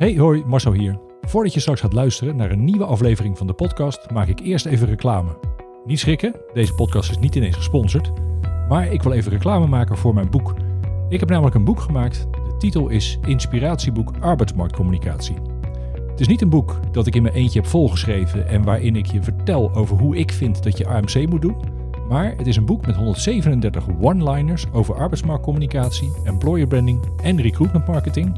Hey, hoi, Marcel hier. Voordat je straks gaat luisteren naar een nieuwe aflevering van de podcast, maak ik eerst even reclame. Niet schrikken, deze podcast is niet ineens gesponsord, maar ik wil even reclame maken voor mijn boek. Ik heb namelijk een boek gemaakt. De titel is Inspiratieboek Arbeidsmarktcommunicatie. Het is niet een boek dat ik in mijn eentje heb volgeschreven en waarin ik je vertel over hoe ik vind dat je AMC moet doen. Maar het is een boek met 137 one-liners over arbeidsmarktcommunicatie, employer branding en recruitment marketing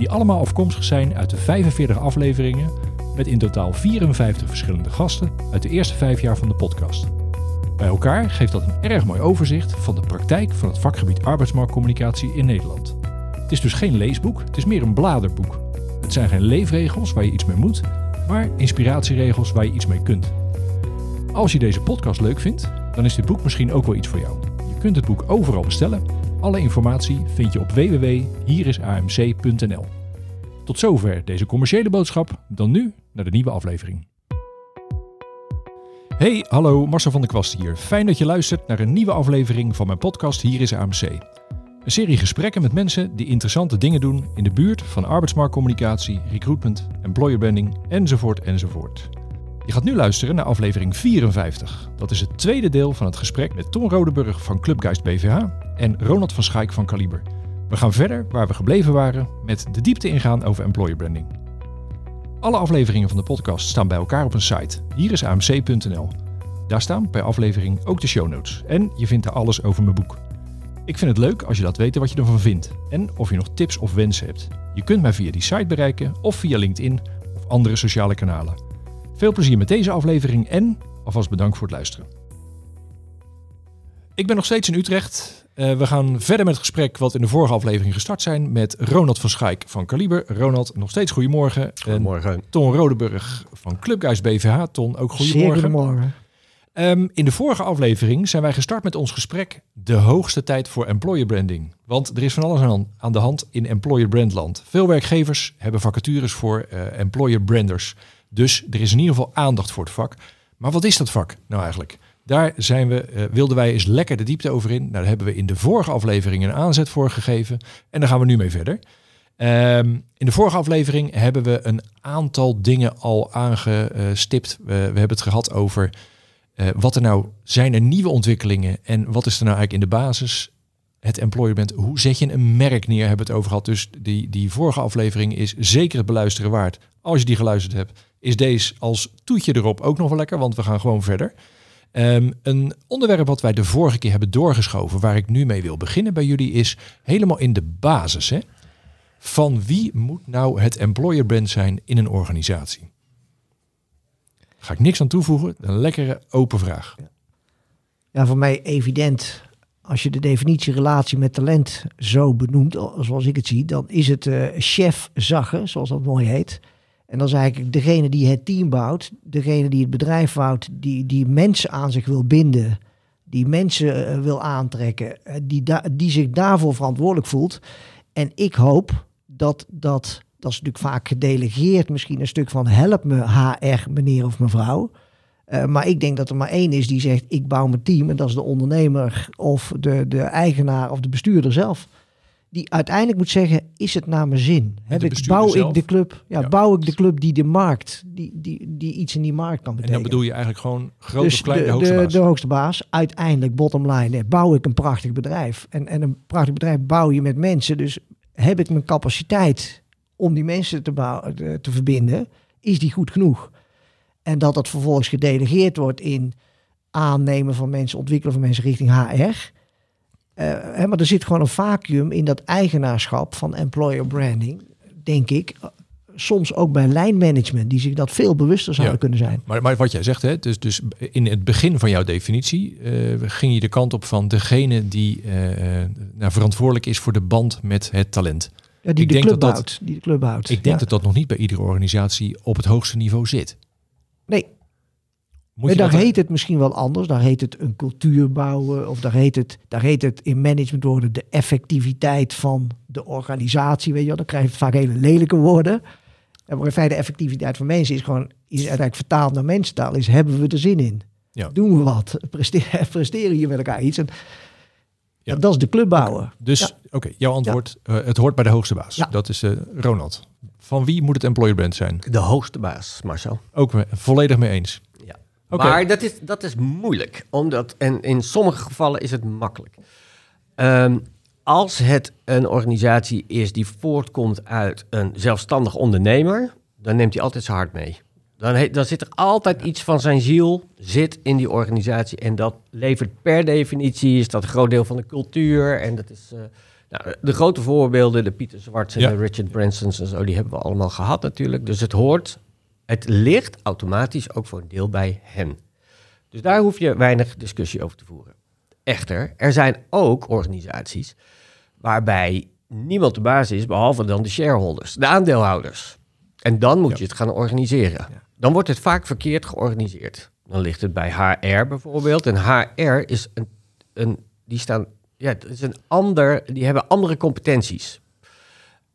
die allemaal afkomstig zijn uit de 45 afleveringen met in totaal 54 verschillende gasten uit de eerste vijf jaar van de podcast. Bij elkaar geeft dat een erg mooi overzicht van de praktijk van het vakgebied arbeidsmarktcommunicatie in Nederland. Het is dus geen leesboek, het is meer een bladerboek. Het zijn geen leefregels waar je iets mee moet, maar inspiratieregels waar je iets mee kunt. Als je deze podcast leuk vindt, dan is dit boek misschien ook wel iets voor jou. Je kunt het boek overal bestellen alle informatie vind je op www.hierisamc.nl. Tot zover deze commerciële boodschap. Dan nu naar de nieuwe aflevering. Hey, hallo, Marcel van der Kwast hier. Fijn dat je luistert naar een nieuwe aflevering van mijn podcast Hier is AMC. Een serie gesprekken met mensen die interessante dingen doen in de buurt van arbeidsmarktcommunicatie, recruitment, employer branding enzovoort enzovoort. Je gaat nu luisteren naar aflevering 54. Dat is het tweede deel van het gesprek met Ton Rodeburg van Clubgeist BVH en Ronald van Schaik van Kaliber. We gaan verder waar we gebleven waren met de diepte ingaan over employer branding. Alle afleveringen van de podcast staan bij elkaar op een site. Hier is amc.nl. Daar staan per aflevering ook de show notes. En je vindt daar alles over mijn boek. Ik vind het leuk als je laat weten wat je ervan vindt en of je nog tips of wensen hebt. Je kunt mij via die site bereiken of via LinkedIn of andere sociale kanalen. Veel plezier met deze aflevering en alvast bedankt voor het luisteren. Ik ben nog steeds in Utrecht. Uh, we gaan verder met het gesprek wat in de vorige aflevering gestart zijn met Ronald van Schaik van Kaliber. Ronald, nog steeds goedemorgen. Goedemorgen. En Ton Rodeburg van Clubguys BVH. Ton, ook goedemorgen. Zeer goedemorgen. Um, in de vorige aflevering zijn wij gestart met ons gesprek de hoogste tijd voor employer branding. Want er is van alles aan, aan de hand in employer brandland. Veel werkgevers hebben vacatures voor uh, employer branders. Dus er is in ieder geval aandacht voor het vak. Maar wat is dat vak nou eigenlijk? Daar zijn we, uh, wilden wij eens lekker de diepte over in. Nou, daar hebben we in de vorige aflevering een aanzet voor gegeven. En daar gaan we nu mee verder. Um, in de vorige aflevering hebben we een aantal dingen al aangestipt. we, hebben het gehad over uh, wat er nou zijn er nieuwe ontwikkelingen en wat is er nou eigenlijk in de basis het employer Hoe zet je een merk neer? Hebben we het over gehad. Dus die, die vorige aflevering is zeker het beluisteren waard. Als je die geluisterd hebt, is deze als toetje erop ook nog wel lekker, want we gaan gewoon verder. Um, een onderwerp wat wij de vorige keer hebben doorgeschoven, waar ik nu mee wil beginnen bij jullie, is helemaal in de basis. Hè? Van wie moet nou het employer brand zijn in een organisatie? Ga ik niks aan toevoegen, een lekkere open vraag. Ja, voor mij evident. Als je de definitie relatie met talent zo benoemt, zoals ik het zie, dan is het uh, chef zaggen, zoals dat mooi heet. En dat is eigenlijk degene die het team bouwt, degene die het bedrijf bouwt, die, die mensen aan zich wil binden, die mensen uh, wil aantrekken, uh, die, die zich daarvoor verantwoordelijk voelt. En ik hoop dat dat, dat is natuurlijk vaak gedelegeerd, misschien een stuk van help me HR, meneer of mevrouw. Uh, maar ik denk dat er maar één is die zegt ik bouw mijn team en dat is de ondernemer of de, de eigenaar of de bestuurder zelf die uiteindelijk moet zeggen, is het naar mijn zin? Heb ik, bouw zelf? ik de club, ja, ja, bouw ik de club die de markt, die, die, die iets in die markt kan betekenen. En dan bedoel je eigenlijk gewoon groot dus of klein, de, de hoogste baas? De hoogste baas, uiteindelijk bottom line, bouw ik een prachtig bedrijf. En, en een prachtig bedrijf bouw je met mensen, dus heb ik mijn capaciteit om die mensen te, bouwen, te, verbinden, is die goed genoeg? En dat dat vervolgens gedelegeerd wordt in aannemen van mensen, ontwikkelen van mensen richting HR hè, maar er zit gewoon een vacuüm in dat eigenaarschap van employer branding, denk ik. Soms ook bij lijnmanagement, die zich dat veel bewuster zouden ja, kunnen zijn. Maar, maar wat jij zegt, hè, dus, dus in het begin van jouw definitie uh, ging je de kant op van degene die uh, nou, verantwoordelijk is voor de band met het talent. Ja, die, ik de denk club dat die de club houdt. Ik denk ja. dat dat nog niet bij iedere organisatie op het hoogste niveau zit. Nee, daar heet het misschien wel anders. Daar heet het een cultuur bouwen. Of daar heet het, daar heet het in managementwoorden de effectiviteit van de organisatie. Weet je wel, dan krijg je vaak hele lelijke woorden. En maar in feite de effectiviteit van mensen is gewoon, is uiteindelijk vertaald naar mensentaal, is hebben we er zin in? Ja. Doen we wat? Presteren, presteren hier met elkaar iets? En ja. dat is de club bouwen. Dus ja. oké, okay, jouw antwoord, uh, het hoort bij de hoogste baas. Dat is uh, Ronald. van wie moet het employer brand zijn? De hoogste baas, Marcel. Ook me- volledig mee eens. Maar dat is, dat is moeilijk, omdat, en in sommige gevallen is het makkelijk. Ehm, als het een organisatie is die voortkomt uit een zelfstandig ondernemer, dan neemt hij altijd zijn hart mee. Dan, he- dan zit er altijd iets van zijn ziel zit in die organisatie. En dat levert per definitie, is dat een groot deel van de cultuur. En dat is, eh, nou, de grote voorbeelden, de Pieter Zwarts en Ja. de Richard Bransons en zo, die hebben we allemaal gehad natuurlijk. Dus het hoort, het ligt automatisch ook voor een deel bij hen. Dus daar hoef je weinig discussie over te voeren. Echter, er zijn ook organisaties waarbij niemand de baas is, behalve dan de shareholders, de aandeelhouders. En dan moet Ja. je het gaan organiseren. Dan wordt het vaak verkeerd georganiseerd. Dan ligt het bij HR bijvoorbeeld. En HR is een, een die staan, ja, het is een ander, die hebben andere competenties.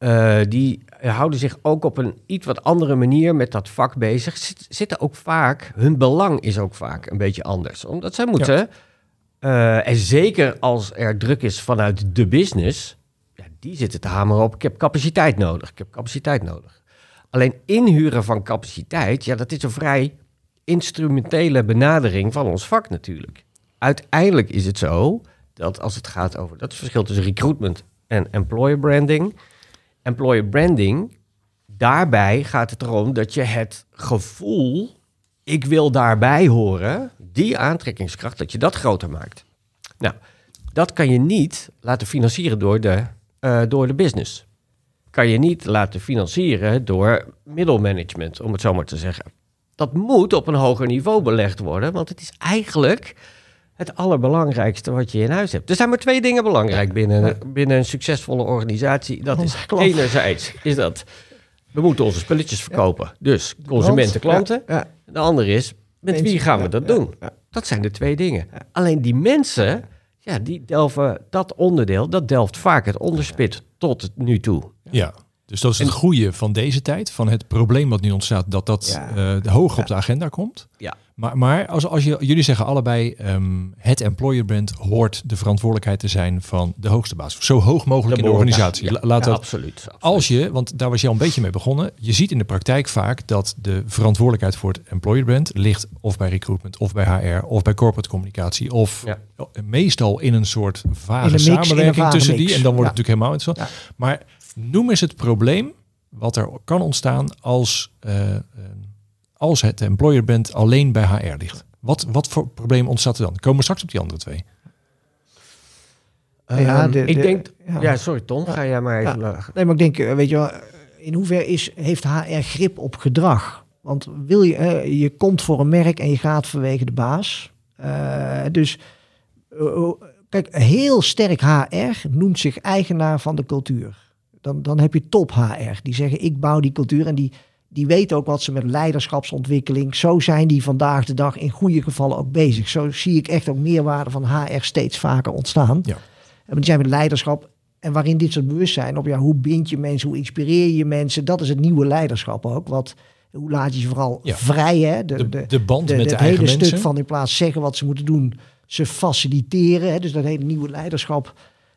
Eh, die houden zich ook op een iets wat andere manier met dat vak bezig. Zit, zitten ook vaak, hun belang is ook vaak een beetje anders. Omdat zij moeten, eh, en zeker als er druk is vanuit de business, ja, die zitten te hameren op, ik heb capaciteit nodig, ik heb capaciteit nodig. Alleen inhuren van capaciteit, ja, dat is een vrij instrumentele benadering van ons vak natuurlijk. Uiteindelijk is het zo dat als het gaat over, dat is het verschil tussen recruitment en employer branding. Employer branding, daarbij gaat het erom dat je het gevoel, ik wil daarbij horen, die aantrekkingskracht, dat je dat groter maakt. Nou, dat kan je niet laten financieren door de, eh, door de business. Kan je niet laten financieren door middelmanagement, om het zo maar te zeggen. Dat moet op een hoger niveau belegd worden, want het is eigenlijk het allerbelangrijkste wat je in huis hebt. Er zijn maar twee dingen belangrijk binnen, binnen een succesvolle organisatie. Dat is enerzijds is dat we moeten onze spulletjes verkopen. Dus consumenten, klanten. Ja, ja. De andere is, met wie gaan we dat ja, doen? ja. Dat zijn de twee dingen. Alleen die mensen, ja, die delven dat onderdeel, dat delft vaak het onderspit tot het nu toe. Ja. Dus dat is het goede van deze tijd, van het probleem wat nu ontstaat, dat dat Ja. eh, hoog op de agenda komt. Ja. Maar, maar als, als je, jullie zeggen allebei, ehm, het employer brand hoort de verantwoordelijkheid te zijn van de hoogste baas. Zo hoog mogelijk in de organisatie. Ja, La- Laat dat, absoluut, absoluut. als je, want daar was je al een beetje mee begonnen, je ziet in de praktijk vaak dat de verantwoordelijkheid voor het employer brand ligt of bij recruitment, of bij HR, of bij corporate communicatie, of meestal in een soort vage mix, samenwerking vage tussen mix. die. En dan wordt het natuurlijk helemaal interessant. Maar noem eens het probleem wat er kan ontstaan als, eh, eh, als het employer brand alleen bij HR ligt. Wat, wat voor probleem ontstaat er dan? Komen we straks op die andere twee. Ja, Ehm, de- ik de- denk, ja. ja. sorry Tom, ga jij maar even. Ja. Nee, maar ik denk, eh, weet je wel, in hoeverre is, heeft HR grip op gedrag? Want wil je, eh, je komt voor een merk en je gaat vanwege de baas. Eh, dus, oh, kijk, heel sterk HR noemt zich eigenaar van de cultuur. Dan, dan heb je top HR. Die zeggen, ik bouw die cultuur en die, die weten ook wat ze met leiderschapsontwikkeling. Zo zijn die vandaag de dag in goede gevallen ook bezig. Zo zie ik echt ook meerwaarde van HR steeds vaker ontstaan. Ja. En die zijn met leiderschap en waarin dit soort bewustzijn op ja, hoe bind je mensen, hoe inspireer je mensen, dat is het nieuwe leiderschap ook. Wat, hoe laat je ze vooral Ja. vrij, hè? De, de band met de het eigen hele mensen. stuk van in plaats zeggen wat ze moeten doen, ze faciliteren. Hè? Dus dat hele nieuwe leiderschap,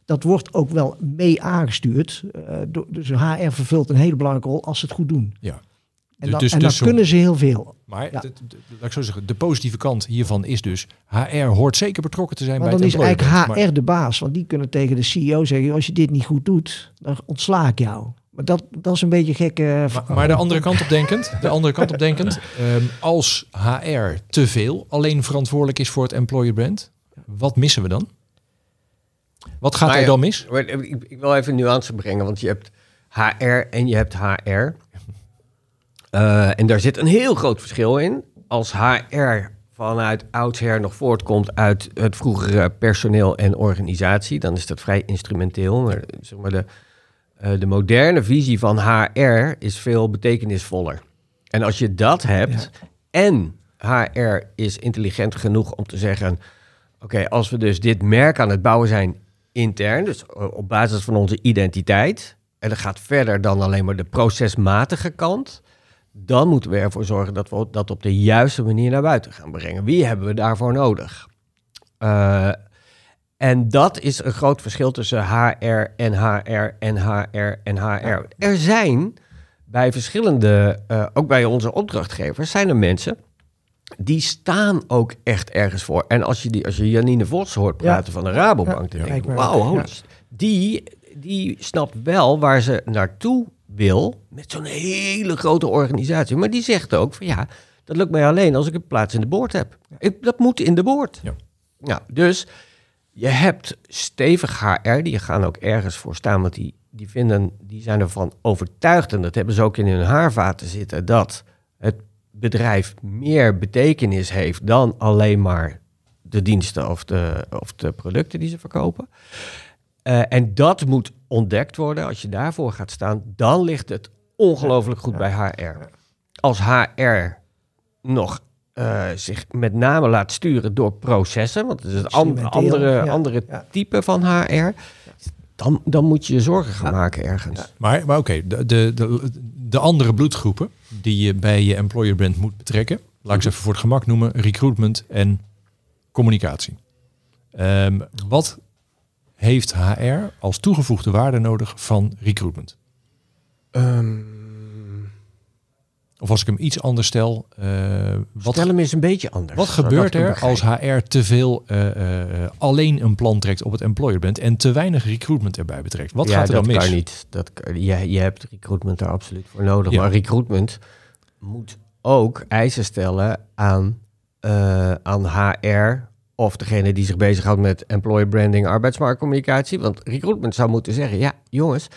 dat wordt ook wel mee aangestuurd. Door- dus HR vervult een hele belangrijke rol als ze het goed doen. Ja. En dan, dus- en dan dus kunnen ze heel veel. Maar Ja. de- de- laat ik zo zeggen, de positieve kant hiervan is dus, HR hoort zeker betrokken te zijn Maar bij dan het is employer eigenlijk. HR de baas. Want die kunnen tegen de CEO zeggen, als je dit niet goed doet, dan ontsla ik jou. Maar dat, dat is een beetje gek. eh, Maar, maar de andere kant op denkend, de andere kant op denkend, ehm, als HR te veel alleen verantwoordelijk is voor het employer brand, wat missen we dan? Wat gaat Maar er dan mis? Ik, ik wil even nuance brengen, want je hebt HR en je hebt HR. Eh, en daar zit een heel groot verschil in. Als HR vanuit oudsher nog voortkomt uit het vroegere personeel en organisatie, dan is dat vrij instrumenteel. Maar, zeg maar de, eh, de moderne visie van HR is veel betekenisvoller. En als je dat hebt en HR is intelligent genoeg om te zeggen: Oké, als we dus dit merk aan het bouwen zijn intern, dus eh, op basis van onze identiteit, en dat gaat verder dan alleen maar de procesmatige kant, dan moeten we ervoor zorgen dat we dat op de juiste manier naar buiten gaan brengen. Wie hebben we daarvoor nodig? Eh, en dat is een groot verschil tussen HR en HR en HR en HR. Er zijn bij verschillende, eh, ook bij onze opdrachtgevers, zijn er mensen die staan ook echt ergens voor. En als je, die, als je Janine Vos hoort praten van de Rabobank, dan denk je, Ja. wauw, die, die snapt wel waar ze naartoe wil met zo'n hele grote organisatie. Maar die zegt ook van ja, dat lukt mij alleen als ik een plaats in de boord heb. Ik, dat moet in de boord. Ja. Nou, dus je hebt stevig HR, die gaan ook ergens voor staan, want die, die, vinden, die zijn ervan overtuigd, en dat hebben ze ook in hun haarvaten zitten, dat het bedrijf meer betekenis heeft dan alleen maar de diensten of de, of de producten die ze verkopen. Eh, en dat moet ontdekt worden. Als je daarvoor gaat staan, dan ligt het ongelooflijk goed bij HR. Als HR nog eh, zich met name laat sturen door processen, want het is Instrumenteel, andere, ja. andere Ja. type van HR, dan, dan moet je je zorgen gaan maken ergens. Maar, maar oké, de, de, de, de andere bloedgroepen die je bij je employer brand moet betrekken, laat ik ze even voor het gemak noemen, recruitment en communicatie. Ehm, wat heeft HR als toegevoegde waarde nodig van recruitment? Ehm, Of als ik hem iets anders stel, eh, wat, Stel hem eens een beetje anders. wat gebeurt er als. HR te veel eh, eh, alleen een plan trekt op het employer brand en te weinig recruitment erbij betrekt? Wat ja, gaat er dan dat mis? Kan niet. Dat, je, je hebt recruitment daar absoluut voor nodig. Ja. Maar recruitment moet ook eisen stellen aan, aan HR of degene die zich bezighoudt met employer branding, arbeidsmarktcommunicatie. Want recruitment zou moeten zeggen, ja jongens,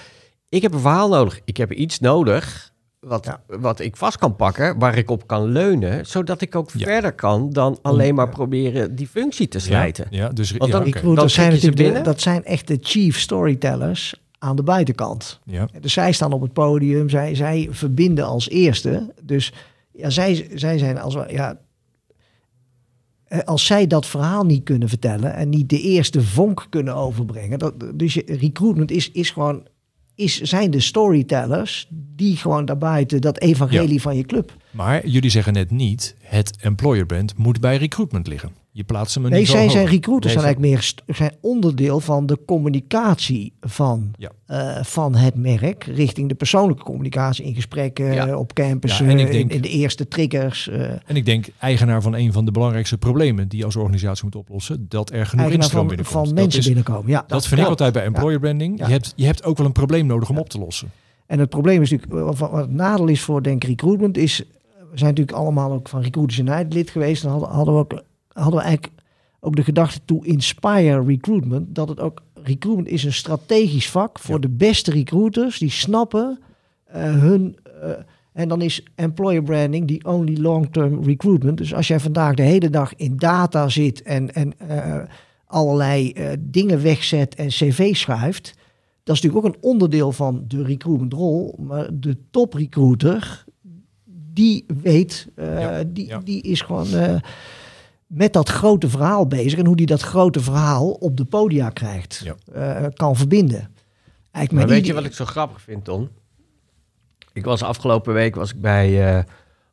ik heb een verhaal nodig. Ik heb iets nodig wat, Ja. wat ik vast kan pakken, waar ik op kan leunen, zodat ik ook Ja. verder kan dan alleen maar proberen die functie te slijten. Ja, ja, dus Want dan Dan zijn natuurlijk de, dat zijn echt de chief storytellers aan de buitenkant. ja. Dus zij staan op het podium, zij, zij verbinden als eerste. Dus ja, zij, zij zijn als ja, eh, als zij dat verhaal niet kunnen vertellen en niet de eerste vonk kunnen overbrengen. Dat, dus je, recruitment is, is gewoon, is, zijn de storytellers die gewoon daarbuiten dat evangelie van je club. Maar jullie zeggen net niet, het employer brand moet bij recruitment liggen. Je plaatst hem een Nee, zij zijn recruiters zijn eigenlijk meer zijn onderdeel van de communicatie van, Ja. eh, van het merk. Richting de persoonlijke communicatie in gesprekken, Ja. op campus, Ja, en ik denk- in, in de eerste triggers. eh, En ik denk eigenaar van een van de belangrijkste problemen die je als organisatie moet oplossen, dat er genoeg instroom binnenkomt. van Dat mensen is- binnenkomen. Ja, Dat, vind ik altijd bij employer branding. Je, hebt, je hebt ook wel een probleem nodig om op te lossen. En het probleem is natuurlijk, wat, het nadeel is voor denk recruitment, is, we zijn natuurlijk allemaal ook van Recruiters United lid geweest. Dan hadden, hadden we ook, hadden we eigenlijk ook de gedachte toe inspire recruitment, dat het ook, recruitment is een strategisch vak voor Ja. de beste recruiters, die snappen eh, hun, eh, en dan is employer branding die only long-term recruitment. Dus als jij vandaag de hele dag in data zit en, en eh, allerlei dingen wegzet en cv schuift, dat is natuurlijk ook een onderdeel van de recruitmentrol. Maar de top recruiter, die weet, eh, Ja, die, ja. die is gewoon eh, met dat grote verhaal bezig. En hoe die dat grote verhaal op de podia krijgt, Ja. eh, kan verbinden. Eigenlijk Maar weet ieder- je wat ik zo grappig vind, Ton? Ik was afgelopen week was ik bij, eh,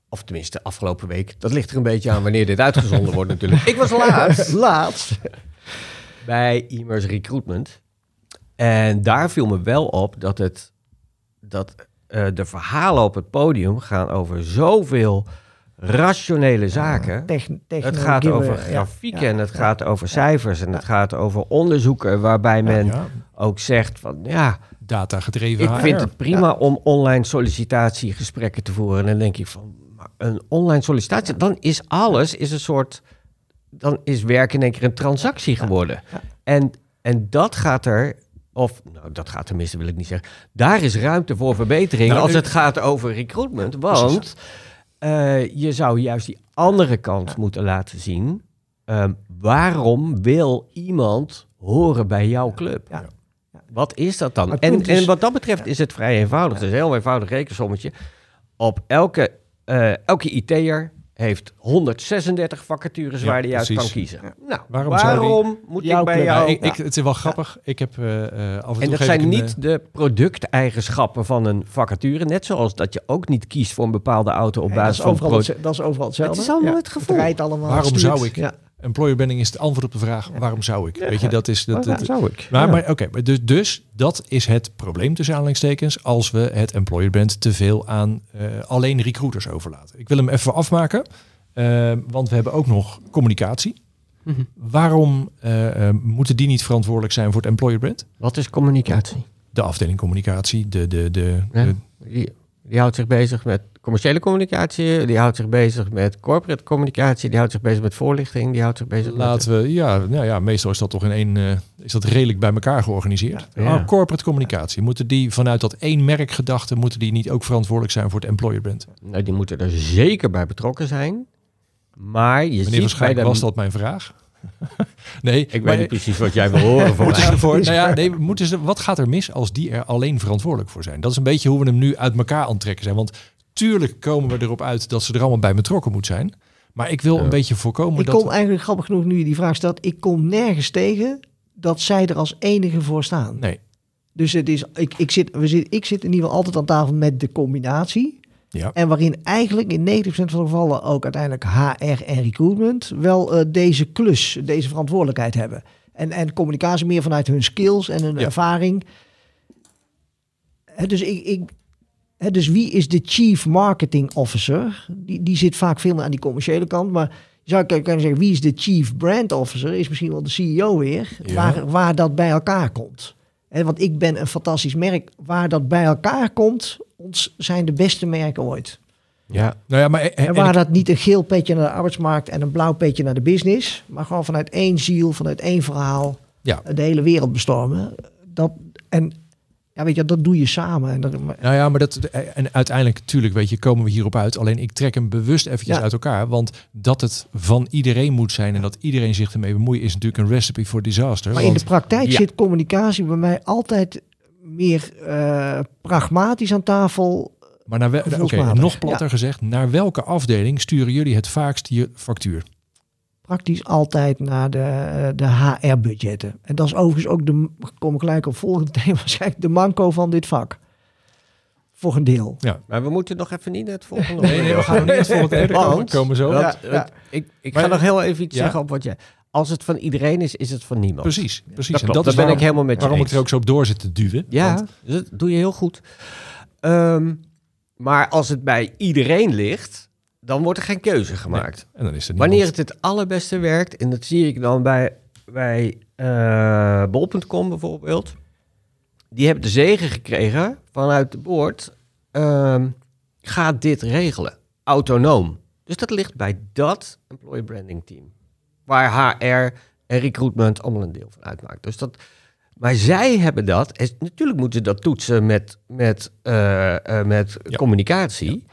of tenminste afgelopen week. Dat ligt er een beetje aan wanneer dit uitgezonden wordt natuurlijk. Ik was laatst Laatst. bij Immers Recruitment. En daar viel me wel op dat, het, dat eh, de verhalen op het podium gaan over zoveel rationele zaken. Techn- Het gaat over grafieken ja, en het ja. gaat over cijfers en het gaat over onderzoeken waarbij men Ja, ook zegt van ja, data gedreven ik vind het prima om online sollicitatiegesprekken te voeren. En dan denk ik van, een online sollicitatie, dan is alles is een soort, dan is werk in één keer een transactie geworden. En, en dat gaat er, of nou, dat gaat tenminste, wil ik niet zeggen. Daar is ruimte voor verbetering Nou, als het gaat over recruitment. Want eh, je zou juist die andere kant moeten laten zien. Ehm, waarom wil iemand horen bij jouw club? Ja. Wat is dat dan? En, is- en wat dat betreft is het vrij eenvoudig. Het is een heel eenvoudig rekensommetje. Op elke, eh, elke IT'er heeft 136 vacatures Ja, waar hij uit kan kiezen. Nou, Waarom waarom, zou die- moet Jouw ik bij jou... Ja, ik, ik, het is wel grappig. Ik heb eh, eh, af en toe en dat zijn een, niet eh, de producteigenschappen van een vacature. Net zoals dat je ook niet kiest voor een bepaalde auto op Nee, dat, basis is van... dat is overal hetzelfde. Het is allemaal Ja, het gevoel. rijdt allemaal. Waarom stuurt. zou ik Ja. Employer branding is het antwoord op de vraag waarom zou ik? Weet je, dat is dat, zou ik. maar, Ja. maar oké, maar dus, dus dat is het probleem tussen aanhalingstekens als we het employer brand te veel aan eh, alleen recruiters overlaten. Ik wil hem even afmaken, eh, want we hebben ook nog communicatie. Mhm. Waarom eh, eh, moeten die niet verantwoordelijk zijn voor het employer brand? Wat is communicatie? De afdeling communicatie, de, de, de, Ja. de- Die, die houdt zich bezig met commerciële communicatie, die houdt zich bezig met corporate communicatie, die houdt zich bezig met voorlichting, die houdt zich bezig met... laten we, ja, nou ja, meestal is dat toch in één, eh, is dat redelijk bij elkaar georganiseerd. Ja. Ah, corporate communicatie, moeten die vanuit dat één merkgedachte, moeten die niet ook verantwoordelijk zijn voor het employer brand? Nou, die moeten er zeker bij betrokken zijn. Maar je Meneer ziet bij de... was dat mijn vraag. nee, Ik weet niet precies wat jij wil horen voor moeten ze ervoor, nou ja, nee, moeten ze, wat gaat er mis als die er alleen verantwoordelijk voor zijn? Dat is een beetje hoe we hem nu uit elkaar aan het trekken zijn. Want tuurlijk komen we erop uit dat ze er allemaal bij betrokken moet zijn. Maar ik wil Ja. een beetje voorkomen Ik dat... kom eigenlijk grappig genoeg nu je die vraag stelt. Ik kom nergens tegen dat zij er als enige voor staan. Nee, Dus het is, ik, ik, zit, we zit, ik zit in ieder geval altijd aan tafel met de combinatie. ja. En waarin eigenlijk in 90% van de gevallen ook uiteindelijk HR en recruitment wel eh, deze klus, deze verantwoordelijkheid hebben. En, en communicatie meer vanuit hun skills en hun Ja. ervaring. Dus, ik, ik, hè, dus wie is de chief marketing officer? Die, die zit vaak veel meer aan die commerciële kant. Maar je zou kunnen zeggen, wie is de chief brand officer? Is misschien wel de CEO weer. Ja. Waar, waar dat bij elkaar komt. Hè, want ik ben een fantastisch merk. Waar dat bij elkaar komt, ons zijn de beste merken ooit. Ja, Nou ja, maar en- En en waar ik- dat niet een geel petje naar de arbeidsmarkt en een blauw petje naar de business, maar gewoon vanuit één ziel, vanuit één verhaal, Ja. de hele wereld bestormen. Dat, en ja, weet je, dat doe je samen. En maar- Nou ja, maar dat en uiteindelijk, natuurlijk, weet je, komen we hierop uit. Alleen ik trek hem bewust eventjes Ja. uit elkaar, want dat het van iedereen moet zijn en dat iedereen zich ermee bemoeit, is natuurlijk een recipe for disaster. maar in de praktijk ja. zit communicatie bij mij altijd meer eh, pragmatisch aan tafel. maar naar wel, gevoelsmatig. nog platter gezegd, naar welke afdeling sturen jullie het vaakst je factuur? Praktisch altijd naar de, eh, de HR-budgetten. En dat is overigens ook de, ik kom gelijk op volgende thema, waarschijnlijk de manco van dit vak. Voor een deel. maar we moeten nog even niet naar het volgende Nee, nee, we gaan niet het volgende thema komen, Want- komen zo. Dat- Ja, het- Ik, ik Maar- ga nog heel even iets Ja. zeggen op wat jij... Als het van iedereen is, is het van niemand. Precies, precies. Dat en dat daar is ben waarom, ik helemaal met je waarom ik eens. er ook zo op door zit te duwen. Ja, Want- dat doe je heel goed. Ehm, maar als het bij iedereen ligt, dan wordt er geen keuze gemaakt. en dan is er Wanneer het het allerbeste werkt, en dat zie ik dan bij, bij eh, bol.com bijvoorbeeld. Die hebben de zegen gekregen vanuit de boord. ehm, ga dit regelen. Autonoom. Dus dat ligt bij dat employer branding team. Waar HR en recruitment allemaal een deel van uitmaakt. Dus dat, maar zij hebben dat. En natuurlijk moeten ze dat toetsen met, met, eh, eh, met Ja. communicatie.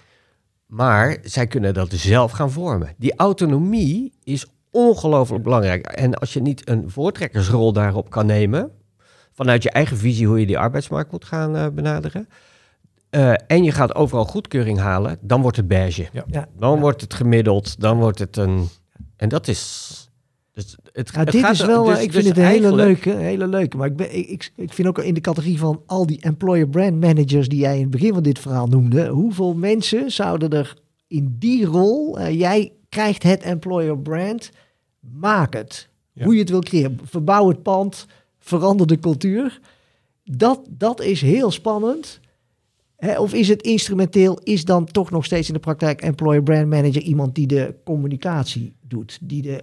Maar zij kunnen dat zelf gaan vormen. Die autonomie is ongelooflijk belangrijk. En als je niet een voortrekkersrol daarop kan nemen, vanuit je eigen visie hoe je die arbeidsmarkt moet gaan eh, benaderen, eh, en je gaat overal goedkeuring halen, dan wordt het beige. Ja. Dan wordt het gemiddeld, dan wordt het een. En dat is. Dus het, Ja, het dit gaat is wel, dus- eh, ik dus vind het een hele leuke, hele leuke. Maar ik, ben, ik, ik, ik vind ook in de categorie van al die employer brand managers die jij in het begin van dit verhaal noemde. Hoeveel mensen zouden er in die rol, eh, jij krijgt het employer brand, maak het. Ja. Hoe je het wil creëren. Verbouw het pand, verander de cultuur. Dat, dat is heel spannend. Hè, of is het instrumenteel, is dan toch nog steeds in de praktijk employer brand manager iemand die de communicatie doet, die de,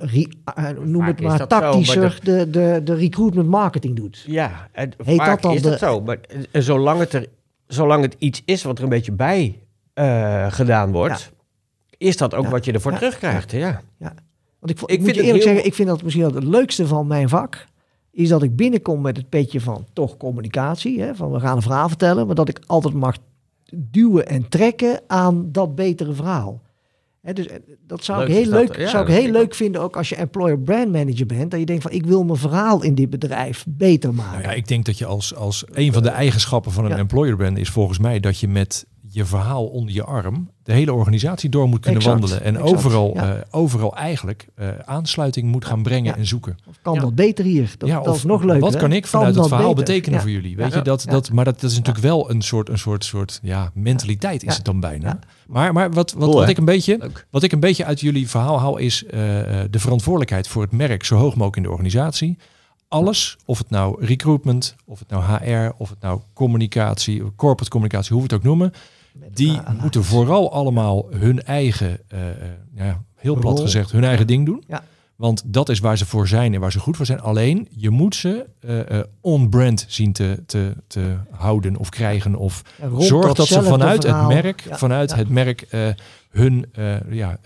eh, noem het maar dat zo, maar tactischer, de, de, de recruitment marketing doet. Ja, en Heet vaak dat dan is de- dat zo. Maar en zolang, het er, zolang het iets is wat er een beetje bij eh, gedaan wordt, is dat ook Ja. wat je ervoor Ja. terugkrijgt. Ja. Want ik, Ik ik moet vind je het eerlijk heel- zeggen, ik vind dat misschien wel het leukste van mijn vak. Is dat ik binnenkom met het petje van toch communicatie. Hè, van we gaan een verhaal vertellen. Maar dat ik altijd mag duwen en trekken aan dat betere verhaal. Hè, dus eh, dat zou Leuk ik heel dat, leuk, ja, zou ik heel leuk vinden. Ook als je employer brand manager bent. Dat je denkt van ik wil mijn verhaal in dit bedrijf beter maken. Nou ja, ik denk dat je als, als een van de eigenschappen van een Ja. employer brand is volgens mij dat je met je verhaal onder je arm de hele organisatie door moet kunnen Exact, wandelen. En exact, overal, ja. eh, overal eigenlijk eh, aansluiting moet gaan brengen Ja. en zoeken. Of kan Ja. dat beter hier? Dat, ja, dat of is nog leuker. Wat hè? kan ik vanuit het dat verhaal beter? betekenen Ja. voor jullie? Weet Ja. je, dat, Ja. dat, maar dat, dat is natuurlijk wel een soort, een soort, soort ja, mentaliteit is het dan bijna. Ja. Maar, maar wat, wat, wat, ik een beetje, wat ik een beetje uit jullie verhaal haal is eh, eh, de verantwoordelijkheid voor het merk zo hoog mogelijk in de organisatie. Alles, of het nou recruitment, of het nou HR, of het nou communicatie, corporate communicatie, hoe we het ook noemen, die moeten vooral allemaal hun eigen, eh, eh, ja, heel plat gezegd, hun eigen ding doen. Ja. Want dat is waar ze voor zijn en waar ze goed voor zijn. Alleen, je moet ze eh, eh, on-brand zien te, te, te houden of krijgen. Of zorg dat ze vanuit het merk, Ja, vanuit ja. het merk eh, hun, eh, ja,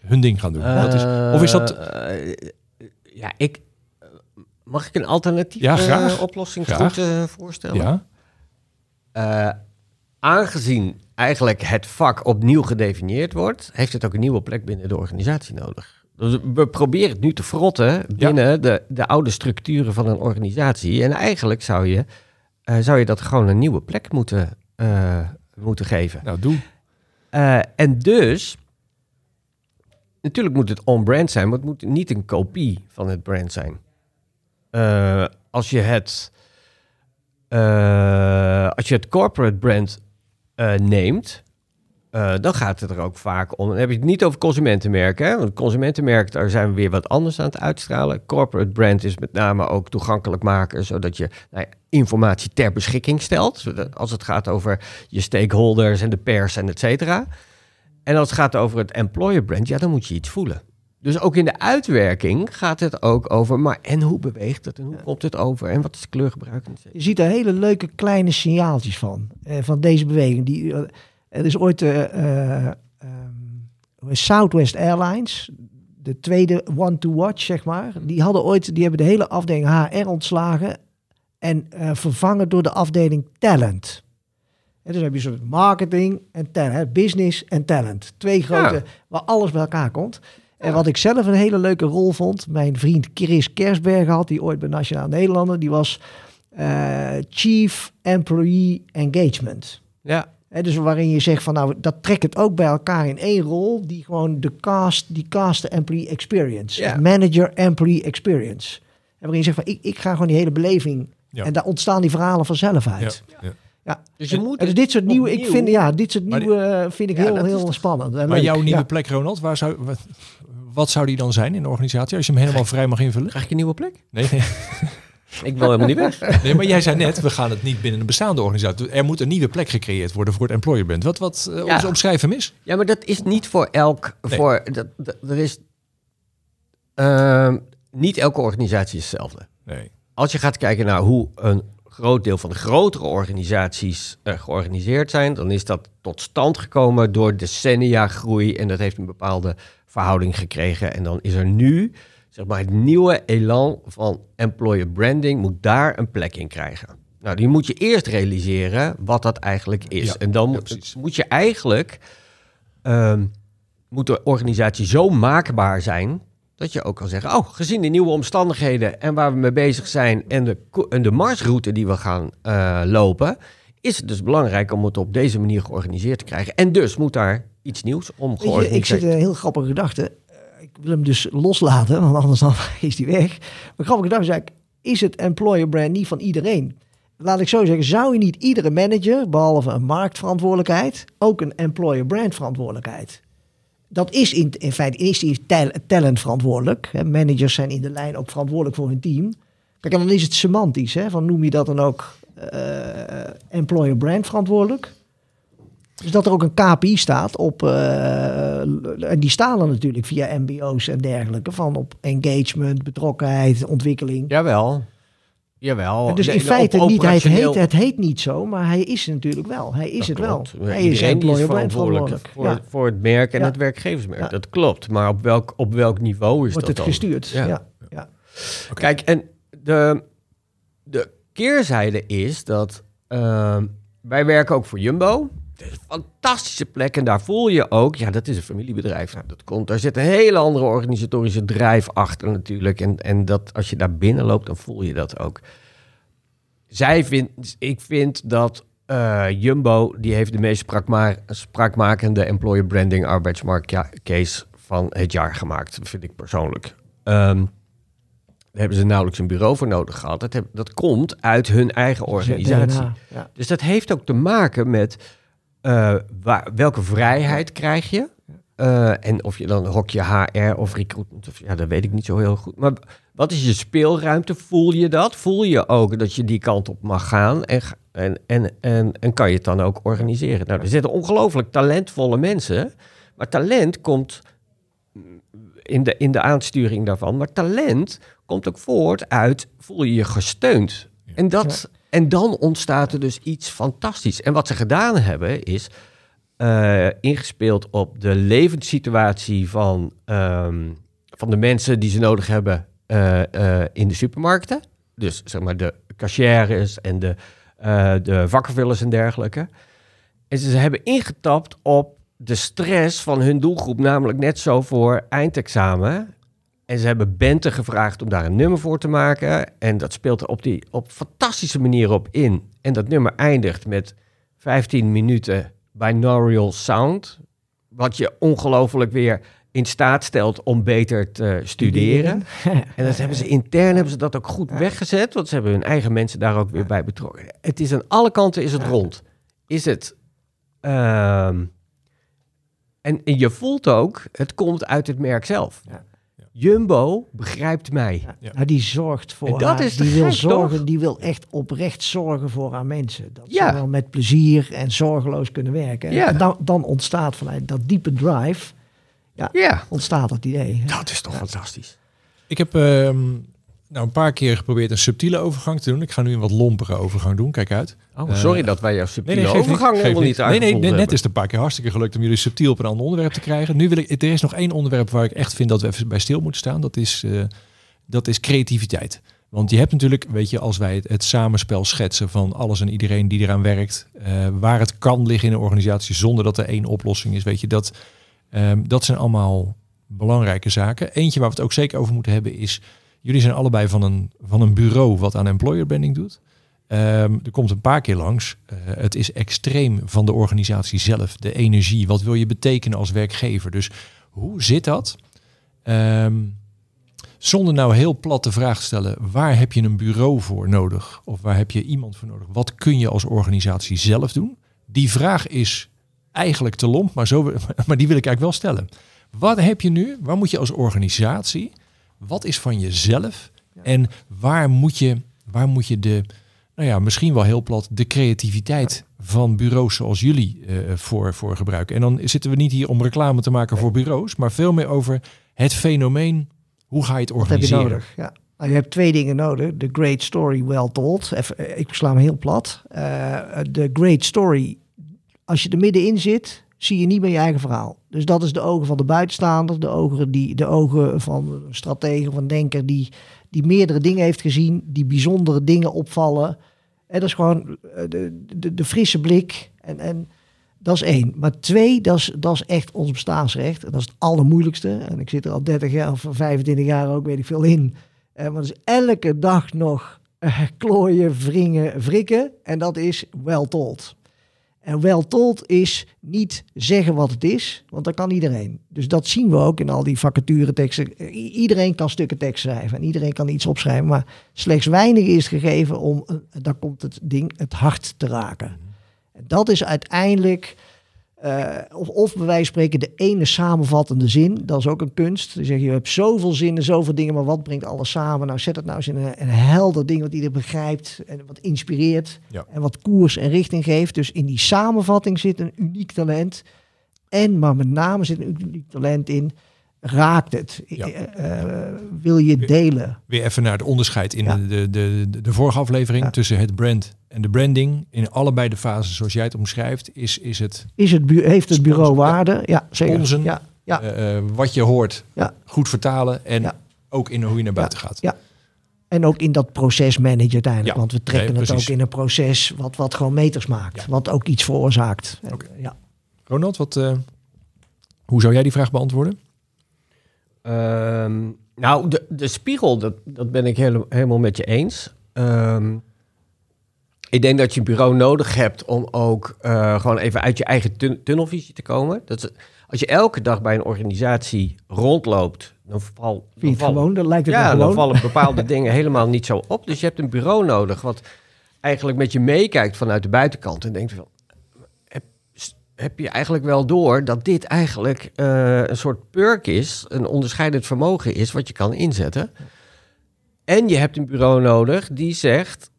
hun ding gaan doen. dat is, of is dat... Ja, ik... Mag ik een alternatieve Ja, graag. oplossing eh, voorstellen? Ja, Eh, aangezien eigenlijk het vak opnieuw gedefinieerd wordt, heeft het ook een nieuwe plek binnen de organisatie nodig. Dus we proberen het nu te frotten binnen de, de oude structuren van een organisatie. En eigenlijk zou je, eh, zou je dat gewoon een nieuwe plek moeten, eh, moeten geven. nou doe. Eh, en dus, natuurlijk moet het on-brand zijn, maar het moet niet een kopie van het brand zijn. Als je het, als je het corporate brand eh, neemt, eh, dan gaat het er ook vaak om. Dan heb je het niet over consumentenmerken, hè? want consumentenmerken, daar zijn we weer wat anders aan het uitstralen. Corporate brand is met name ook toegankelijk maken, zodat je nou informatie ter beschikking stelt. Als het gaat over je stakeholders en de pers en et cetera. En als het gaat over het employer brand, ja, dan moet je iets voelen. Dus ook in de uitwerking gaat het ook over, maar en hoe beweegt het en hoe komt het over en wat is de kleurgebruik? Je ziet er hele leuke kleine signaaltjes van. eh, van deze beweging. Die, eh, er is ooit ehm, Southwest Airlines, de tweede one to watch, zeg maar. Die hadden ooit, die hebben de hele afdeling HR ontslagen en vervangen door de afdeling talent. En dus heb je een soort marketing en talent, business en talent. Twee grote, Ja. waar alles bij elkaar komt. En wat ik zelf een hele leuke rol vond, mijn vriend Chris Kersberger had, die ooit bij Nationaal Nederlander, die was eh, Chief Employee Engagement. Ja, Hè, dus waarin je zegt van nou, dat trekt het ook bij elkaar in één rol, die gewoon de cast, die cast de employee experience. Ja. Manager employee experience. En waarin je zegt van ik, ik ga gewoon die hele beleving. Ja. En daar ontstaan die verhalen vanzelf uit. ja. Ja. dus je moet dus dit soort nieuwe, ik vind, ja, dit soort nieuwe eh, vind ik Ja, heel, heel spannend. en Maar leuk. jouw nieuwe Ja. plek, Ronald, waar zou, wat, wat zou die dan zijn in de organisatie? Als je hem helemaal vrij mag invullen? Krijg ik een nieuwe plek? Nee, nee. Ik wil helemaal niet weg. nee, maar jij zei net, we gaan het niet binnen een bestaande organisatie. Er moet een nieuwe plek gecreëerd worden voor het employer brand. Wat, wat eh, Ja. omschrijf hem is? Ja, maar dat is niet voor elk. Nee. Voor, dat, dat- er is. ehm, niet elke organisatie is hetzelfde. Nee. Als je gaat kijken naar hoe een groot deel van de grotere organisaties eh, georganiseerd zijn, dan is dat tot stand gekomen door decennia groei en dat heeft een bepaalde verhouding gekregen. En dan is er nu, zeg maar, het nieuwe elan van employer branding moet daar een plek in krijgen. Nou, die moet je eerst realiseren wat dat eigenlijk is. Ja, en dan ja, moet, je eigenlijk, ehm, moet de organisatie zo maakbaar zijn dat je ook kan zeggen, oh, gezien de nieuwe omstandigheden en waar we mee bezig zijn en de, en de marsroute die we gaan eh, lopen, is het dus belangrijk om het op deze manier georganiseerd te krijgen. En dus moet daar iets nieuws om Weet je, georganiseerd ik zit een heel grappige gedachte. Eh, Ik wil hem dus loslaten, want anders dan is die weg. Maar grappige gedachte is eigenlijk, is het employer brand niet van iedereen? Laat ik zo zeggen, zou je niet iedere manager, behalve een marktverantwoordelijkheid, ook een employer brand verantwoordelijkheid? Dat is in, in feite is die tal- talent verantwoordelijk. Hè. Managers zijn in de lijn ook verantwoordelijk voor hun team. Kijk, en dan is het semantisch. Hè, van noem je dat dan ook eh, employer brand verantwoordelijk? Dus dat er ook een KPI staat op, eh, en die staan er natuurlijk via MBO's en dergelijke, van op engagement, betrokkenheid, ontwikkeling. Jawel. Jawel. En dus in feite niet, hij het, operationeel- heet, het heet niet zo, maar hij is natuurlijk wel. Hij is Dat het klopt. wel. Hij is Iedereen employer brand verantwoordelijk voor, Ja. voor het merk en Ja. het werkgeversmerk. Ja. Dat klopt. Maar op welk, op welk niveau is Wordt dat het dan? gestuurd. Ja. Ja. Ja. Kijk, en de, de keerzijde is dat ehm, wij werken ook voor Jumbo. Fantastische plek en daar voel je ook, ja, dat is een familiebedrijf. Nou, dat komt, daar zit een hele andere organisatorische drijf achter natuurlijk. En, en dat als je daar binnen loopt, dan voel je dat ook. Zij vindt, ik vind dat eh, Jumbo die heeft de meest spraakma spraakmakende employer branding arbeidsmarktcase van het jaar gemaakt, vind ik persoonlijk. Ehm, daar hebben ze nauwelijks een bureau voor nodig gehad. Dat, heb- dat komt uit hun eigen organisatie. Ja. Dus dat heeft ook te maken met eh, waar, welke vrijheid krijg je. Eh, en of je dan hokje HR of recruitment, of, ja, dat weet ik niet zo heel goed. Maar wat is je speelruimte? Voel je dat? Voel je ook dat je die kant op mag gaan? En, ga- en, en, en, en kan je het dan ook organiseren? Nou, er zitten ongelooflijk talentvolle mensen. Maar talent komt in de, in de aansturing daarvan. Maar talent komt ook voort uit, voel je je gesteund. En, dat, en dan ontstaat er dus iets fantastisch. En wat ze gedaan hebben is eh, ingespeeld op de levenssituatie van, ehm, van de mensen die ze nodig hebben eh, eh, in de supermarkten. Dus zeg maar de cashiers en de, de vakkenvullers en dergelijke. En ze hebben ingetapt op de stress van hun doelgroep, namelijk net zo voor eindexamen. En ze hebben Bente gevraagd om daar een nummer voor te maken. En dat speelt er op die op fantastische manier op in. En dat nummer eindigt met 15 minuten binaural sound. Wat je ongelooflijk weer in staat stelt om beter te studeren. En dat hebben ze intern hebben ze dat ook goed weggezet. Want ze hebben hun eigen mensen daar ook weer bij betrokken. Het is aan alle kanten is het rond. Is het. ehm, en, en je voelt ook, het komt uit het merk zelf. Ja. Jumbo begrijpt mij. Ja. Nou, die zorgt voor En dat haar. is die wil gek, zorgen, toch? die wil echt oprecht zorgen voor haar mensen. Dat Ja. ze wel met plezier en zorgeloos kunnen werken. Ja. En dan, dan ontstaat vanuit dat diepe drive, Ja, ontstaat dat idee. dat is toch fantastisch. Ik heb ehm, nou een paar keer geprobeerd een subtiele overgang te doen. Ik ga nu een wat lompere overgang doen. Kijk uit. Oh, sorry dat wij jouw subtiele nee, overgang niet, helemaal geef niet Nee, nee, net is het een paar keer hartstikke gelukt om jullie subtiel op een ander onderwerp te krijgen. Nu wil ik, er is nog één onderwerp waar ik echt vind dat we even bij stil moeten staan. Dat is, eh, dat is creativiteit. Want je hebt natuurlijk, weet je, als wij het, het samenspel schetsen van alles en iedereen die eraan werkt, eh, waar het kan liggen in een organisatie zonder dat er één oplossing is, weet je, dat, ehm, dat zijn allemaal belangrijke zaken. Eentje waar we het ook zeker over moeten hebben is, jullie zijn allebei van een, van een bureau wat aan employer branding doet. Ehm, er komt een paar keer langs. Eh, het is extreem van de organisatie zelf, de energie. Wat wil je betekenen als werkgever? Dus hoe zit dat? Ehm, zonder nou heel plat de vraag te stellen, waar heb je een bureau voor nodig? Of waar heb je iemand voor nodig? Wat kun je als organisatie zelf doen? Die vraag is eigenlijk te lomp, maar, zo, maar die wil ik eigenlijk wel stellen. Wat heb je nu? Waar moet je als organisatie? Wat is van jezelf? En waar moet je, waar moet je de, nou ja, misschien wel heel plat, de creativiteit van bureaus zoals jullie eh, voor, voor gebruiken? En dan zitten we niet hier om reclame te maken voor bureaus, maar veel meer over het fenomeen. Hoe ga je het Wat heb je organiseren? nodig? Ja. Nou, je hebt twee dingen nodig. The great story well told. Even, eh, ik sla hem heel plat. Eh, De great story. Als je er middenin zit, zie je niet meer je eigen verhaal. Dus dat is de ogen van de buitenstaander. De ogen, die, de ogen van een stratege, van een denker die, die meerdere dingen heeft gezien. Die bijzondere dingen opvallen. En dat is gewoon eh, de, de, de frisse blik. En, en dat is één. Maar twee, dat is, dat is echt ons bestaansrecht. En dat is het allermoeilijkste. En ik zit er al 30 jaar of 25 jaar ook, weet ik veel, in. Eh, maar dat is elke dag nog eh, klooien, wringen, wrikken. En dat is well told. En well told is niet zeggen wat het is, want dat kan iedereen. Dus dat zien we ook in al die vacatureteksten. I- Iedereen kan stukken tekst schrijven en iedereen kan iets opschrijven. Maar slechts weinig is gegeven om, eh, daar komt het ding, het hart te raken. En dat is uiteindelijk, eh, of, of bij wijze van spreken, de ene samenvattende zin. Dat is ook een kunst. Dan zeg je, je hebt zoveel zinnen, zoveel dingen, maar wat brengt alles samen? Nou, zet het nou eens in een, een helder ding wat iedereen begrijpt en wat inspireert. Ja. En wat koers en richting geeft. Dus in die samenvatting zit een uniek talent. En, maar met name zit een uniek talent in. Raakt het? Ja. Eh, eh, wil je delen? Weer even naar het onderscheid in Ja. de, de, de, de vorige aflevering tussen het brand en de branding. In allebei de fases zoals jij het omschrijft, is, is het Is het heeft het bureau Sponsen, waarde? Ja, zeker. Sponsen. Ja, ja. eh, eh, wat je hoort Ja. goed vertalen en Ja. ook in hoe je naar buiten gaat. Ja. En ook in dat proces managen uiteindelijk. Ja, Want we trekken nee, het ook in een proces wat, wat gewoon meters maakt. Ja. Wat ook iets veroorzaakt. En, Oké. ja. Ronald, wat, eh, hoe zou jij die vraag beantwoorden? Ehm, nou, de, de spiegel, dat, dat ben ik hele- helemaal met je eens. Ehm, Ik denk dat je een bureau nodig hebt om ook eh, gewoon even uit je eigen tun- tunnelvisie te komen. Dat is, als je elke dag bij een organisatie rondloopt, dan, val, dan, val- gewoon? Dan lijkt het ja, dan vallen bepaalde dingen helemaal niet zo op. Dus je hebt een bureau nodig wat eigenlijk met je meekijkt vanuit de buitenkant en denkt van, heb, heb je eigenlijk wel door dat dit eigenlijk eh, een soort perk is, een onderscheidend vermogen is wat je kan inzetten. En je hebt een bureau nodig die zegt,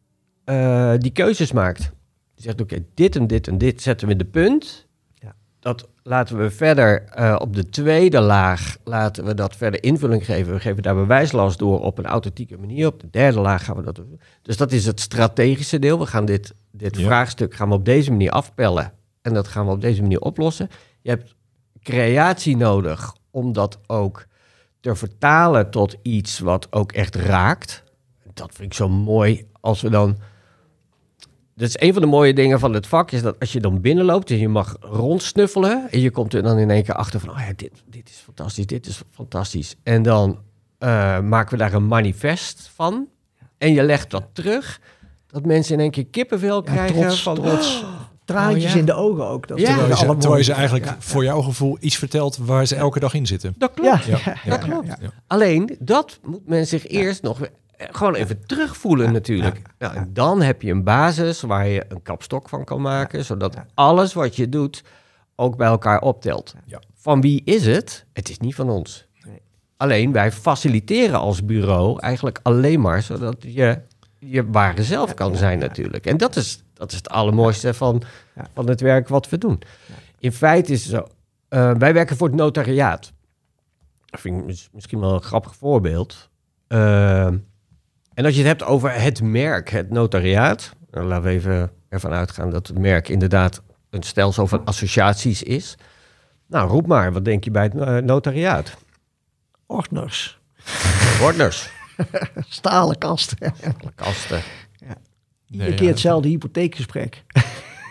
eh, die keuzes maakt. Die zegt, oké, dit en dit en dit zetten we in de punt. Ja. Dat laten we verder eh, op de tweede laag, laten we dat verder invulling geven. We geven daar bewijslast door op een authentieke manier. Op de derde laag gaan we dat doen. Dus dat is het strategische deel. We gaan dit, dit Ja. vraagstuk gaan we op deze manier afpellen. En dat gaan we op deze manier oplossen. Je hebt creatie nodig om dat ook te vertalen tot iets wat ook echt raakt. Dat vind ik zo mooi als we dan. Dat is een van de mooie dingen van het vak, is dat als je dan binnenloopt en je mag rondsnuffelen en je komt er dan in één keer achter van, oh ja, dit, dit is fantastisch, dit is fantastisch. En dan eh, maken we daar een manifest van en je legt dat terug, dat mensen in één keer kippenvel Ja, krijgen trots, van, trots. Traantjes Oh, ja. in de ogen ook. Dat Ja. is Terwijl je, ze, terwijl eigenlijk Ja, voor jouw gevoel iets vertelt waar ze elke dag in zitten. dat klopt. Ja, Ja, dat klopt. ja. Alleen, dat moet men zich eerst nog weer- gewoon even terugvoelen natuurlijk. Nou, en dan heb je een basis waar je een kapstok van kan maken, zodat alles wat je doet ook bij elkaar optelt. Van wie is het? Het is niet van ons. Nee. Alleen wij faciliteren als bureau eigenlijk alleen maar zodat je je ware zelf kan zijn natuurlijk. En dat is, dat is het allermooiste van, Ja. van het werk wat we doen. In feite is het zo, eh, wij werken voor het notariaat. Dat vind ik mis- misschien wel een grappig voorbeeld. Eh, en als je het hebt over het merk, het notariaat. Dan laten we even ervan uitgaan dat het merk inderdaad een stelsel van associaties is. Nou, roep maar, wat denk je bij het eh, notariaat? Ordners. Ordners, Stalen kasten. kasten. Iedere Nee, keer ja. hetzelfde hypotheekgesprek.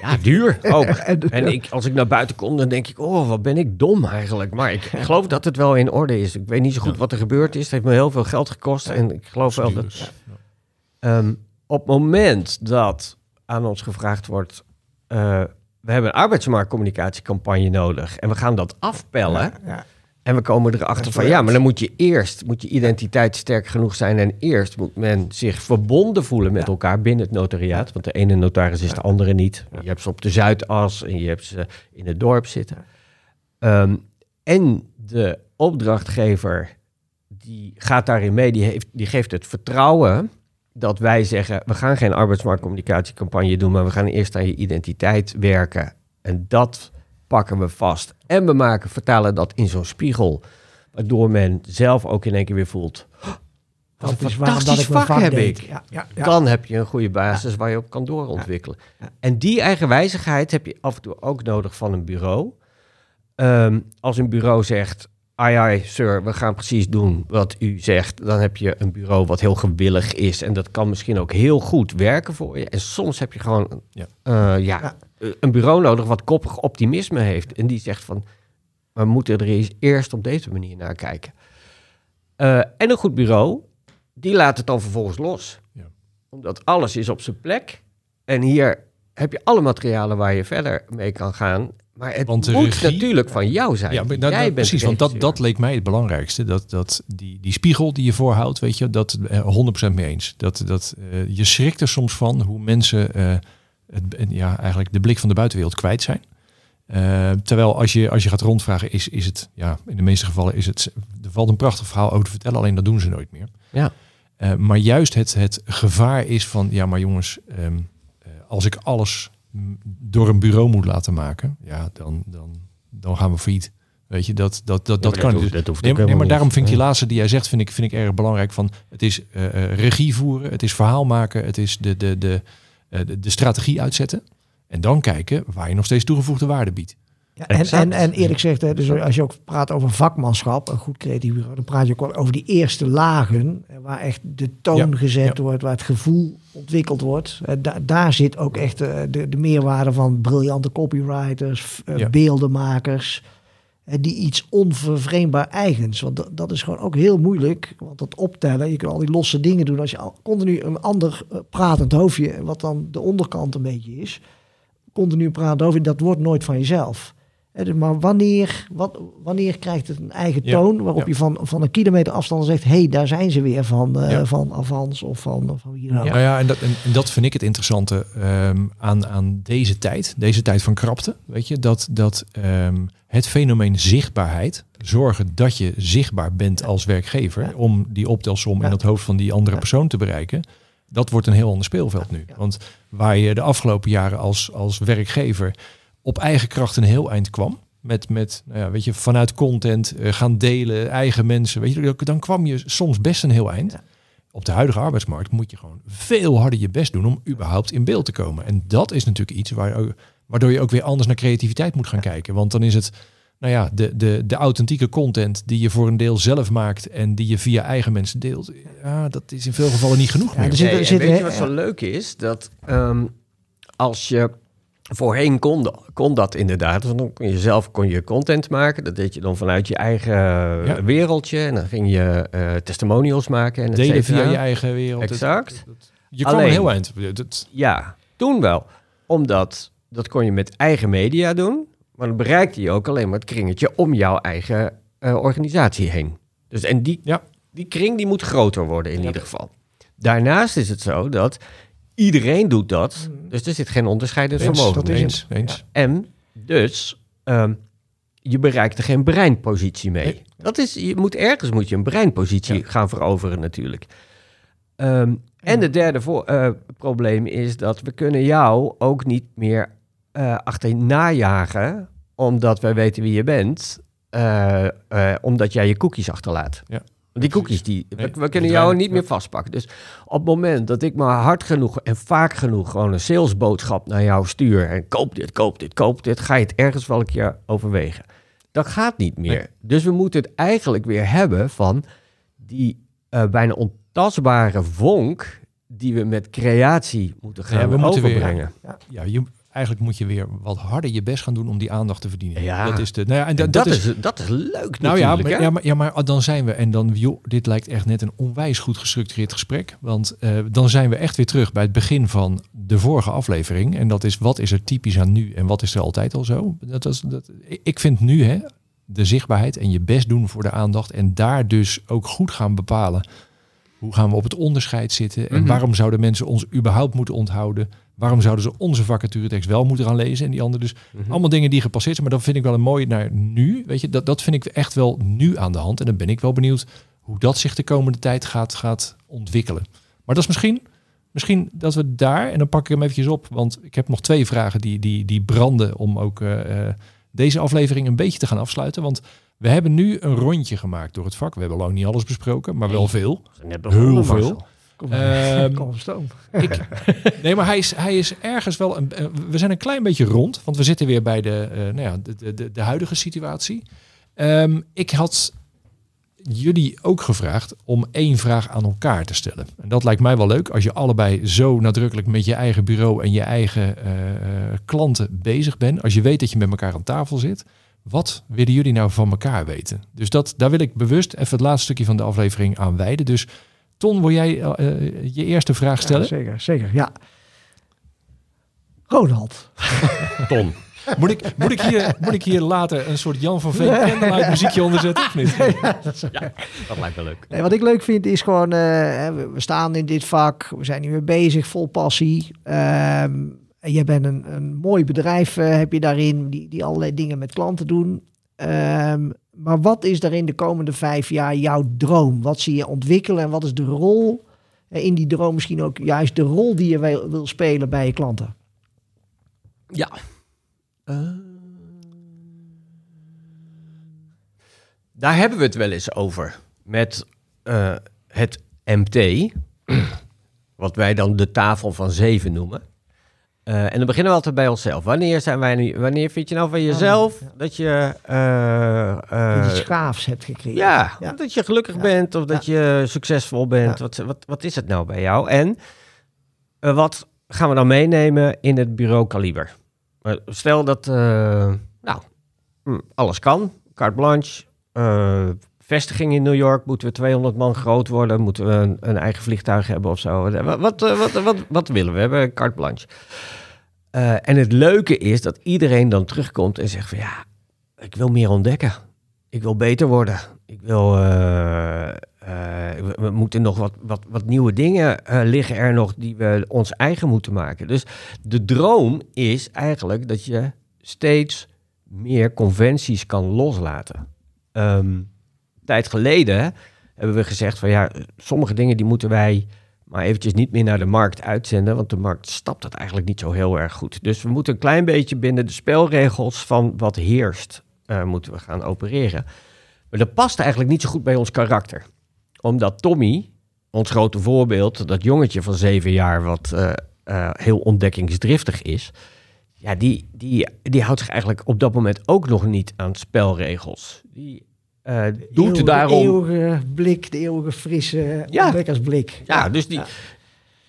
Ja, duur ook. En- En ik, als ik naar buiten kom, dan denk ik, oh, wat ben ik dom eigenlijk. Maar ik geloof dat het wel in orde is. Ik weet niet zo goed wat er gebeurd is. Het heeft me heel veel geld gekost. En ik geloof wel dat... Ehm, op het moment dat aan ons gevraagd wordt... eh, we hebben een arbeidsmarktcommunicatiecampagne nodig... en we gaan dat afpellen... Ja. En we komen erachter van... ja, maar dan moet je eerst... moet je identiteit sterk genoeg zijn... en eerst moet men zich verbonden voelen met elkaar binnen het notariaat. Want de ene notaris is de andere niet. Je hebt ze op de Zuidas en je hebt ze in het dorp zitten. Ehm, en de opdrachtgever die gaat daarin mee, die, heeft, die geeft het vertrouwen dat wij zeggen, we gaan geen arbeidsmarktcommunicatiecampagne doen, maar we gaan eerst aan je identiteit werken. En dat pakken we vast. En we maken, vertalen dat in zo'n spiegel, waardoor men zelf ook in één keer weer voelt, wat een Dat is dat fantastisch vak vak heb deed. ik. Ja, ja, ja. Dan heb je een goede basis waar je op kan doorontwikkelen. En die eigenwijzigheid heb je af en toe ook nodig van een bureau. Ehm, als een bureau zegt, ai ai sir, we gaan precies doen wat u zegt, dan heb je een bureau wat heel gewillig is en dat kan misschien ook heel goed werken voor je. En soms heb je gewoon Ja. eh, een bureau nodig wat koppig optimisme heeft en die zegt van, we moeten er eens eerst op deze manier naar kijken. Eh, en een goed bureau, die laat het dan vervolgens los. Ja. Omdat alles is op zijn plek. En hier heb je alle materialen waar je verder mee kan gaan. Maar het Want moet regie- natuurlijk van jou zijn. Ja, maar nou, Jij nou, bent precies, want dat, dat leek mij het belangrijkste. Dat, dat die, die spiegel die je voorhoudt, weet je, dat eh, 100% mee eens. Dat, dat, eh, je schrikt er soms van hoe mensen eh, het, ja, eigenlijk de blik van de buitenwereld kwijt zijn. Eh, terwijl als je, als je gaat rondvragen, is, is het, ja, in de meeste gevallen is het, er valt een prachtig verhaal over te vertellen, alleen dat doen ze nooit meer. Ja. Eh, maar juist het, het gevaar is van, ja, maar jongens, ehm, eh, als ik alles door een bureau moet laten maken, ja, dan, dan, dan gaan we failliet. Weet je, dat, dat, dat, dat maar kan hoeft- dat hoeft nee, ook maar- nee, maar helemaal daarom niet. vind ik die laatste die jij zegt, vind ik, vind ik erg belangrijk. Van, het is eh, eh, regie voeren, het is verhaal maken, het is de, de, de, de, de strategie uitzetten. En dan kijken waar je nog steeds toegevoegde waarde biedt. Ja, en, en, en eerlijk gezegd, hè, dus als je ook praat over vakmanschap, een goed creatief bureau, dan praat je ook wel over die eerste lagen, waar echt de toon Ja, gezet ja. wordt, waar het gevoel ontwikkeld wordt. Eh, da- daar zit ook echt eh, de, de meerwaarde van briljante copywriters, eh, Ja. beeldenmakers. Die iets onvervreemdbaar eigens. Want dat, is gewoon ook heel moeilijk. Want dat optellen, je kunt al die losse dingen doen. Als je continu een ander eh, pratend hoofdje, wat dan de onderkant een beetje is, continu praten over, dat wordt nooit van jezelf. Dus Maar wanneer, wat, wanneer krijgt het een eigen Ja, toon waarop ja. je van, van een kilometer afstand zegt: hé, hey, daar zijn ze weer van, eh, Ja. van Avans of van, van wie. Nou ja, en dat, en, dat vind ik het interessante ehm, aan, aan deze tijd, deze tijd van krapte. Weet je, dat, dat ehm, het fenomeen zichtbaarheid, zorgen dat je zichtbaar bent als werkgever om die optelsom in het hoofd van die andere persoon te bereiken, dat wordt een heel ander speelveld nu. Want waar je de afgelopen jaren als, als werkgever op eigen kracht een heel eind kwam. Met, met nou ja, weet je, vanuit content eh, gaan delen, eigen mensen. Weet je, dan kwam je soms best een heel eind Ja. op de huidige arbeidsmarkt moet je gewoon veel harder je best doen om überhaupt in beeld te komen. En dat is natuurlijk iets waar, ook- waardoor je ook weer anders naar creativiteit moet gaan kijken. Want dan is het, nou ja, de, de, de authentieke content die je voor een deel zelf maakt en die je via eigen mensen deelt. Ja, dat is in veel gevallen niet genoeg Ja, meer. er zit- Nee, en zit- weet je wat zo leuk is? Dat ehm, als je voorheen kon, da- kon dat inderdaad. Want dan kon je zelf kon je content maken. Dat deed je dan vanuit je eigen Ja. wereldje. En dan ging je eh, testimonials maken. En cetera. via je eigen wereld. Exact. Je kwam Alleen- een heel eind. Dat, Ja, toen wel. Omdat dat kon je met eigen media doen. Maar dan bereikte je ook alleen maar het kringetje om jouw eigen eh, organisatie heen. Dus en die, Ja. die kring die moet groter worden in Ja. ieder geval. Daarnaast is het zo dat iedereen doet dat. Dus er zit geen onderscheidend eens, vermogen dat is eens, eens. En dus ehm, je bereikt er geen breinpositie mee. Nee. Dat is, je moet ergens moet je een breinpositie Ja. gaan veroveren natuurlijk. Ehm, en het derde voor, eh, probleem is dat we kunnen jou ook niet meer eh achterna jagen, omdat wij weten wie je bent, eh, eh, omdat jij je cookies achterlaat. Ja. Die cookies, die, we, Nee, we die kunnen jou niet ja. meer vastpakken. Dus op het moment dat ik maar hard genoeg en vaak genoeg gewoon een salesboodschap naar jou stuur en koop dit, koop dit, koop dit, ga je het ergens wel een keer overwegen. Dat gaat niet meer. Nee. Dus we moeten het eigenlijk weer hebben van die eh, bijna ontastbare vonk die we met creatie moeten gaan Ja, we moeten weer- overbrengen. Ja, je, eigenlijk moet je weer wat harder je best gaan doen om die aandacht te verdienen. Ja. Dat is de. Nou ja, en da- En dat, is, dat is leuk Nou ja, maar, ja, maar, ja, maar dan zijn we, en dan, joh, dit lijkt echt net een onwijs goed gestructureerd gesprek. Want eh, dan zijn we echt weer terug bij het begin van de vorige aflevering. En dat is, wat is er typisch aan nu en wat is er altijd al zo? Dat is, dat, ik vind nu hè, de zichtbaarheid en je best doen voor de aandacht. En daar dus ook goed gaan bepalen. Hoe gaan we op het onderscheid zitten? En Mhm. waarom zouden mensen ons überhaupt moeten onthouden? Waarom zouden ze onze vacaturetekst wel moeten gaan lezen en die andere dus? Mhm. Allemaal dingen die gepasseerd zijn, maar dat vind ik wel een mooie naar nu. Weet je, dat, dat vind ik echt wel nu aan de hand. En dan ben ik wel benieuwd hoe dat zich de komende tijd gaat, gaat ontwikkelen. Maar dat is misschien, misschien dat we daar, en dan pak ik hem eventjes op, want ik heb nog twee vragen die, die, die branden om ook eh, eh, deze aflevering een beetje te gaan afsluiten. Want we hebben nu een rondje gemaakt door het vak. We hebben lang niet alles besproken, maar wel veel. Heel Marcel. Veel. Ehm, Kom op stoom. ik, nee, maar hij is, hij is ergens wel. Een, eh, we zijn een klein beetje rond, want we zitten weer bij de, eh, nou ja, de, de, de, de huidige situatie. Ehm, ik had jullie ook gevraagd om één vraag aan elkaar te stellen. En dat lijkt mij wel leuk als je allebei zo nadrukkelijk met je eigen bureau en je eigen eh, klanten bezig bent. Als je weet dat je met elkaar aan tafel zit. Wat willen jullie nou van elkaar weten? Dus dat, daar wil ik bewust even het laatste stukje van de aflevering aan wijden. Dus Ton, wil jij eh, je eerste vraag stellen? Ja, zeker, zeker. Ja. Ronald. Ton. Moet ik, moet, ik hier, moet ik hier later een soort Jan van Veen Candlelight muziekje onder zetten of niet? Dat lijkt me leuk. Nee, wat ik leuk vind is gewoon, eh, we, we staan in dit vak, we zijn weer bezig, vol passie. Ehm, en je bent een, een mooi bedrijf, eh, heb je daarin, die, die allerlei dingen met klanten doen. Ehm, maar wat is er in de komende vijf jaar jouw droom? Wat zie je ontwikkelen en wat is de rol eh, in die droom? Misschien ook juist de rol die je wil, wil spelen bij je klanten. Ja. Eh, daar hebben we het wel eens over. Met eh, het MT. wat wij dan de tafel van zeven noemen. Eh, en dan beginnen we altijd bij onszelf. Wanneer, zijn wij nu, wanneer vind je nou van jezelf ja. dat je... eh, eh, Dat je hebt gekregen. ja, Ja. dat je gelukkig Ja. bent of dat je succesvol bent. Wat, wat, wat is het nou bij jou? En eh, wat gaan we dan meenemen in het bureau kaliber? Eh, stel dat, eh, nou, hm, alles kan. carte blanche. eh, vestiging in New York. Moeten we 200 man groot worden? Moeten we een, een eigen vliegtuig hebben of zo? Wat, wat, eh, wat, wat, wat willen we? We hebben carte blanche. Eh, en het leuke is dat iedereen dan terugkomt en zegt van ja, ik wil meer ontdekken. Ik wil beter worden. Ik wil. eh, eh, we, moeten nog wat, wat, wat nieuwe dingen liggen er nog die we ons eigen moeten maken. Dus de droom is eigenlijk dat je steeds meer conventies kan loslaten. Een tijd geleden hebben we gezegd van ja, sommige dingen die moeten wij maar eventjes niet meer naar de markt uitzenden, want de markt stapt het eigenlijk niet zo heel erg goed. Dus we moeten een klein beetje binnen de spelregels van wat heerst, eh, moeten we gaan opereren. Maar dat past eigenlijk niet zo goed bij ons karakter. Omdat Tommy, ons grote voorbeeld, dat jongetje van zeven jaar wat eh, eh, heel ontdekkingsdriftig is, ja, die, die, die houdt zich eigenlijk op dat moment ook nog niet aan spelregels. Die eh, doet Eeuwige- daarom... De eeuwige blik, de eeuwige frisse Ja. ontdekkersblik. Ja, dus die, Ja.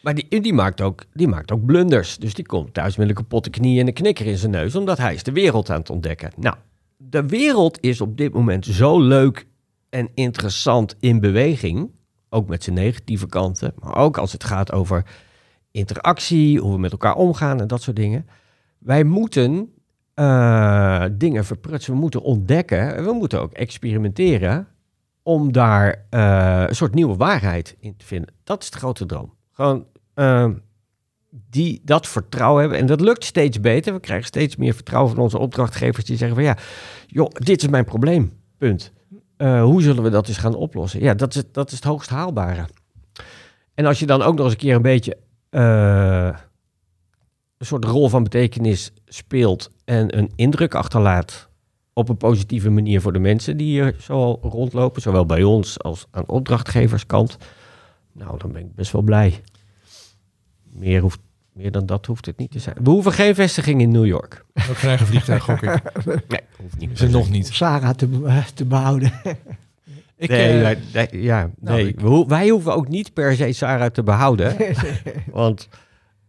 maar die, die, maakt ook, die maakt ook blunders. Dus die komt thuis met een kapotte knie en een knikker in zijn neus, omdat hij is de wereld aan het ontdekken. Nou, de wereld is op dit moment zo leuk en interessant in beweging, ook met zijn negatieve kanten, maar ook als het gaat over interactie, hoe we met elkaar omgaan en dat soort dingen. Wij moeten eh, dingen verprutsen, we moeten ontdekken, we moeten ook experimenteren om daar eh, een soort nieuwe waarheid in te vinden. Dat is de grote droom. Gewoon eh, die, dat vertrouwen hebben. En dat lukt steeds beter. We krijgen steeds meer vertrouwen van onze opdrachtgevers die zeggen van ja, joh, dit is mijn probleem. Punt. Eh, hoe zullen we dat eens gaan oplossen? Ja, dat is, dat is het hoogst haalbare. En als je dan ook nog eens een keer een beetje een soort rol van betekenis speelt en een indruk achterlaat op een positieve manier voor de mensen die hier zo rondlopen, zowel bij ons als aan opdrachtgeverskant. Nou, dan ben ik best wel blij. Meer, hoeft, meer dan dat hoeft het niet te zijn. We hoeven geen vestiging in New York. Geen eigen vliegtuig, gok ik. Nee, hoeft niet. Het nog niet. Sarah te, eh, te behouden. Ik, nee, eh, wij- nee, ja, nou, nee. ik- We ho- wij hoeven ook niet per se Sarah te behouden. want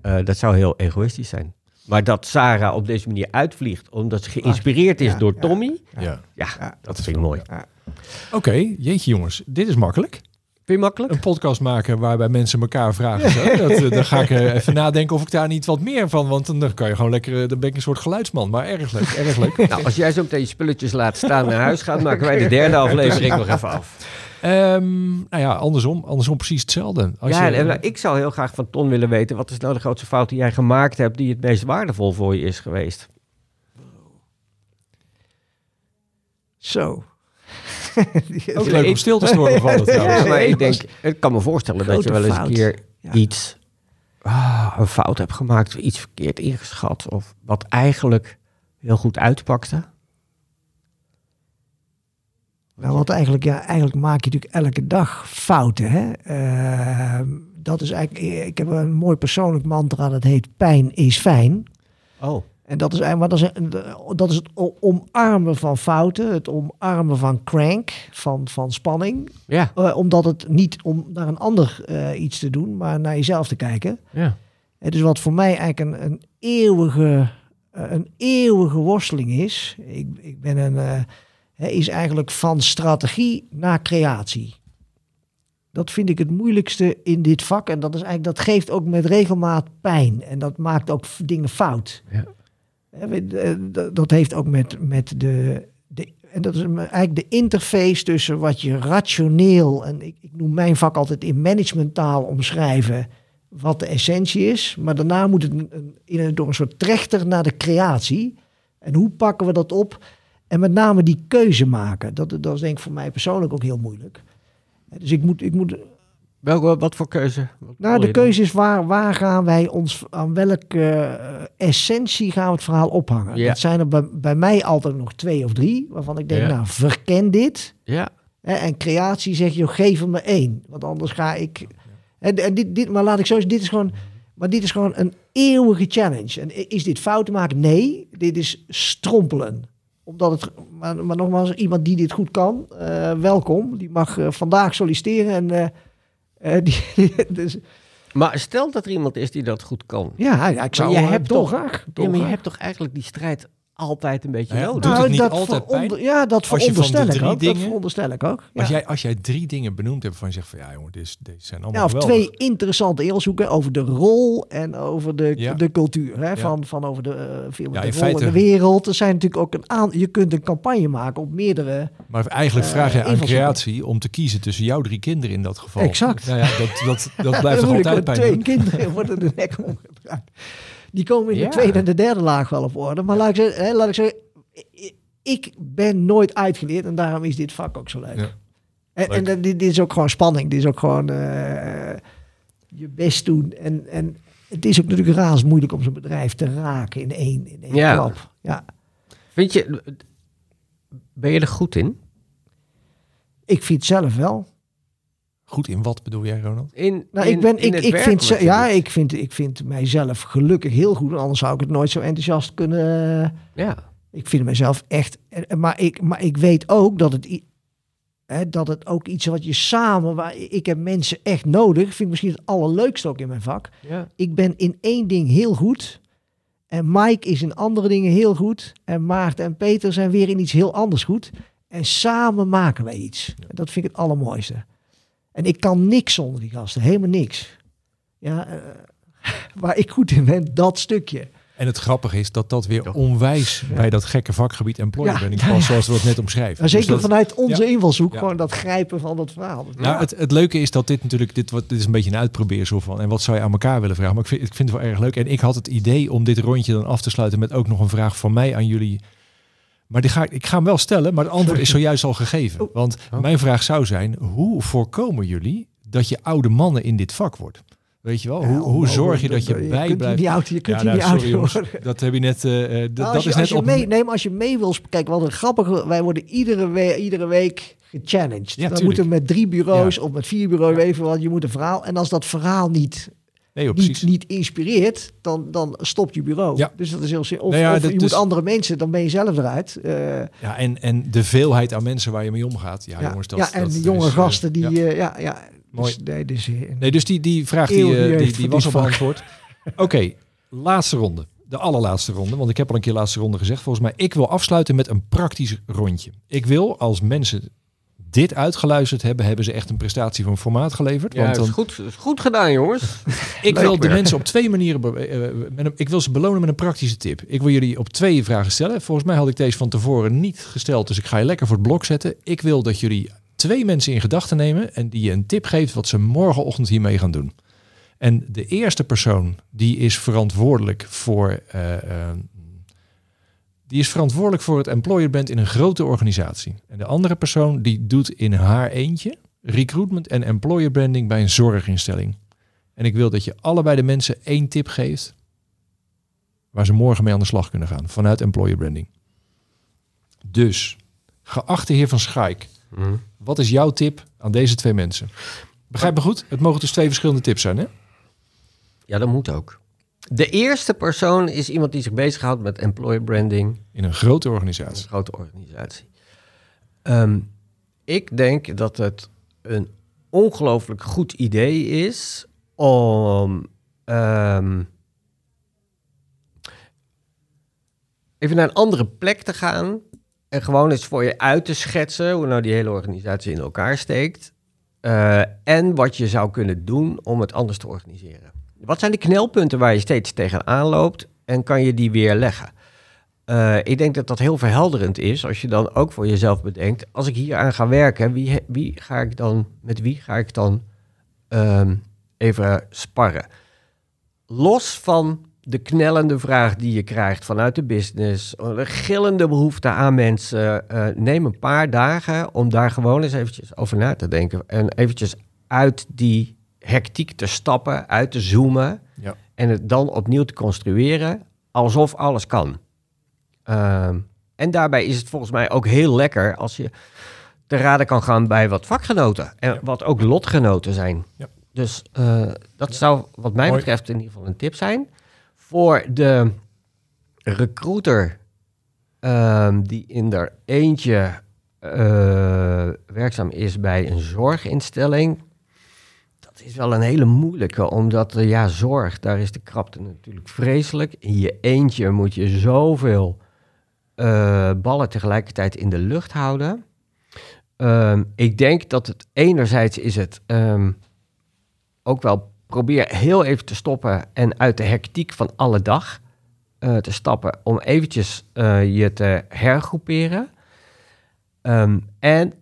eh, dat zou heel egoïstisch zijn. Maar dat Sarah op deze manier uitvliegt, omdat ze geïnspireerd is Ja, door ja. Tommy, ja. ja, Ja, dat vind ik mooi. Oké, jeetje jongens. Dit is makkelijk. Vind je makkelijk? Een podcast maken waarbij mensen elkaar vragen. Zo. Dat, eh, dan ga ik eh, even nadenken of ik daar niet wat meer van... Want dan, kan je gewoon lekker... Dan ben ik een soort geluidsman. Maar erg leuk, erg leuk. Nou, als jij zo meteen je spulletjes laat staan naar huis gaat, maken wij de derde aflevering nog even af. Ehm, nou ja, andersom. Andersom precies hetzelfde. Als ja, je, en, nou, ik zou heel graag van Ton willen weten, wat is nou de grootste fout die jij gemaakt hebt, die het meest waardevol voor je is geweest? Zo. ook leuk om stil te storen van het trouwens. Ja, maar nee, ik denk, ik kan me voorstellen dat je wel eens een keer Ja. iets, ah, een fout hebt gemaakt, iets verkeerd ingeschat, of wat eigenlijk heel goed uitpakte. Nou, wat eigenlijk, ja, eigenlijk maak je natuurlijk elke dag fouten. Hè? Ehm, dat is eigenlijk, ik heb een mooi persoonlijk mantra, dat heet pijn is fijn. Oh. En dat is eigenlijk, maar dat is, dat is het omarmen van fouten, het omarmen van crank, van, van spanning. Ja, Eh, omdat het niet om naar een ander eh, iets te doen, maar naar jezelf te kijken. ja. Het is wat voor mij eigenlijk een, een, eeuwige, eh, een eeuwige worsteling is. Ik, ik ben een, is eigenlijk van strategie naar creatie. Dat vind ik het moeilijkste in dit vak. En dat, is eigenlijk, dat geeft ook met regelmaat pijn. En dat maakt ook dingen fout. Ja. Eh, dat- heeft ook met, met de, de... En dat is eigenlijk de interface tussen wat je rationeel... En ik, ik noem mijn vak altijd in managementtaal omschrijven wat de essentie is. Maar daarna moet het in een, door een soort trechter naar de creatie. En hoe pakken we dat op? En met name die keuze maken. Dat, dat is denk ik voor mij persoonlijk ook heel moeilijk. Dus ik moet, ik moet Welke, wat voor keuze? Wat nou, de dan? keuze is waar, waar gaan wij ons, aan welke eh, essentie gaan we het verhaal ophangen? Ja. Dat zijn er bij, bij mij altijd nog twee of drie, waarvan ik denk, Ja. nou, verken dit. Ja, Hè, en creatie zeg je, geef er me één. Want anders ga ik... En, en dit, dit, maar laat ik zo zeggen, dit is gewoon... Maar dit is gewoon een eeuwige challenge. En is dit fouten maken? Nee, dit is strompelen. Omdat het, maar, maar nogmaals, iemand die dit goed kan, eh, welkom. Die mag eh, vandaag solliciteren. En, eh, die, dus, maar stel dat er iemand is die dat goed kan. ja, ik zou je hebt toch- dolgraag. Ja, maar je hebt toch eigenlijk die strijd altijd een beetje Nou ja, nodig. Doet het niet dat altijd pijn? Ja, dat veronderstel ik ook. Dat veronderstel ik ook. Ja. Als, jij, als jij drie dingen benoemd hebt van je zegt van ja jongen, dit is, deze zijn allemaal Ja, of geweldig. twee interessante invalshoeken over de rol en over de, Ja. de cultuur. Hè? Van, van over de, uh, film Ja, de in rol feite- in de wereld. Er zijn natuurlijk ook een aan. Je kunt een campagne maken op meerdere. Maar eigenlijk Eh, vraag je aan creatie om te kiezen tussen jouw drie kinderen in dat geval. Exact. Nou ja, dat, dat, dat blijft toch altijd pijn twee kinderen worden de nek omgedraaid. Die komen in Ja. de tweede en de derde laag wel op orde. Maar laat ik zeggen, hè, laat ik zeggen i- ik ben nooit uitgeleerd en daarom is dit vak ook zo leuk. Ja. En, en dit, dit is ook gewoon spanning. Dit is ook gewoon eh, je best doen. En, en het is ook natuurlijk razend moeilijk om zo'n bedrijf te raken in één, in één Ja. klap. Ja. Vind je, ben je er goed in? Ik vind zelf wel. Goed in wat bedoel jij, Ronald? in Nou, in- ik, ben, in ik, het ik, werk vind, ja, ik, vind, ik vind mijzelf gelukkig heel goed. Anders zou ik het nooit zo enthousiast kunnen. Ja. Ik vind mezelf echt. en- Maar ik, maar ik weet ook dat het. Hè, dat het ook iets wat je samen. Waar, ik heb mensen echt nodig. Vind ik misschien het allerleukste ook in mijn vak. ja. Ik ben in één ding heel goed. En Mike is in andere dingen heel goed. En Maarten en Peter zijn weer in iets heel anders goed. En samen maken wij iets. En dat vind ik het allermooiste. En ik kan niks zonder die gasten. Helemaal niks. Ja, eh, waar ik goed in ben, dat stukje. En het grappige is dat dat weer onwijs bij dat gekke vakgebied employer Ja, past, zoals we het net omschrijven. Maar zeker Dus dat- vanuit onze ja. invalshoek, Ja. gewoon dat grijpen van dat verhaal. Nou, het, het leuke is dat dit natuurlijk, dit, wordt, dit is een beetje een uitprobeersel van. En wat zou je aan elkaar willen vragen? Maar ik vind, ik vind het wel erg leuk. En ik had het idee om dit rondje dan af te sluiten met ook nog een vraag van mij aan jullie. Maar die ga, ik- ik ga hem wel stellen, maar het antwoord is zojuist al gegeven. Want mijn vraag zou zijn, hoe voorkomen jullie dat je oude mannen in dit vak wordt? Weet je wel, hoe, hoe zorg je dat je kunt bij blijft? niet oud, je kunt Ja, hier nou, niet sorry oud jongens, dat heb je net, Nou, dat als je, is als net je op... mee, nee, maar als je mee wil... Kijk, wat een grappige... Wij worden iedere, we, iedere week gechallenged. Ja, Dan tuurlijk. moeten met drie bureaus Ja. of met vier bureaus even, want je moet een verhaal. En als dat verhaal niet, Nee, joh, niet, niet inspireert, dan, dan stopt je bureau. Ja. Dus dat is heel simpel. Of, Nou ja, of je moet andere mensen, dan ben je zelf eruit. Eh, Ja, en, en de veelheid aan mensen waar je mee omgaat. Ja, ja, jongens, dat ja, en dat de jonge is, eh, gasten die... ja. eh, ja, ja, Mooi. Dus, nee, dus, Nee, dus die, die vraag die, die, die was al vak. beantwoord. Oké, laatste ronde. De allerlaatste ronde. Want ik heb al een keer laatste ronde gezegd. Volgens mij, ik wil afsluiten met een praktisch rondje. Ik wil, als mensen dit uitgeluisterd hebben, hebben ze echt een prestatie van formaat geleverd. Ja, want is goed, is goed gedaan, jongens. ik wil de mensen op twee manieren... be- eh, eh, met een, ik wil ze belonen met een praktische tip. Ik wil jullie op twee vragen stellen. Volgens mij had ik deze van tevoren niet gesteld. Dus ik ga je lekker voor het blok zetten. Ik wil dat jullie twee mensen in gedachten nemen... en die je een tip geeft wat ze morgenochtend hiermee gaan doen. En de eerste persoon die is verantwoordelijk voor... eh, eh, die is verantwoordelijk voor het employer brand in een grote organisatie. En de andere persoon die doet in haar eentje recruitment en employer branding bij een zorginstelling. En ik wil dat je allebei de mensen één tip geeft waar ze morgen mee aan de slag kunnen gaan vanuit employer branding. Dus, geachte heer van Schaik, Mhm. wat is jouw tip aan deze twee mensen? Begrijp me goed? Het mogen dus twee verschillende tips zijn, hè? Ja, dat moet ook. De eerste persoon is iemand die zich bezighoudt met employer branding In een grote in een organisatie. grote organisatie. Ehm, ik denk dat het een ongelooflijk goed idee is om ehm, even naar een andere plek te gaan en gewoon eens voor je uit te schetsen hoe nou die hele organisatie in elkaar steekt eh, en wat je zou kunnen doen om het anders te organiseren. Wat zijn de knelpunten waar je steeds tegenaan loopt en kan je die weer leggen? Eh, ik denk dat dat heel verhelderend is als je dan ook voor jezelf bedenkt, als ik hier aan ga werken, wie, wie ga ik dan, met wie ga ik dan ehm, even sparren? Los van de knellende vraag die je krijgt vanuit de business, de gillende behoefte aan mensen, eh, neem een paar dagen om daar gewoon eens eventjes over na te denken en eventjes uit die hectiek te stappen, uit te zoomen Ja. en het dan opnieuw te construeren alsof alles kan. Ehm, en daarbij is het volgens mij ook heel lekker als je te raden kan gaan bij wat vakgenoten en Ja. wat ook lotgenoten zijn. Ja. Dus eh, dat zou wat mij Mooi. betreft in ieder geval een tip zijn. Voor de recruiter ehm, die in er eentje eh, werkzaam is bij een zorginstelling. Is wel een hele moeilijke, omdat ja, zorg, daar is de krapte natuurlijk vreselijk. In je eentje moet je zoveel eh, ballen tegelijkertijd in de lucht houden. Ehm, ik denk dat het enerzijds is het ehm, ook wel probeer heel even te stoppen en uit de hectiek van alle dag eh, te stappen om eventjes eh, je te hergroeperen. Ehm, en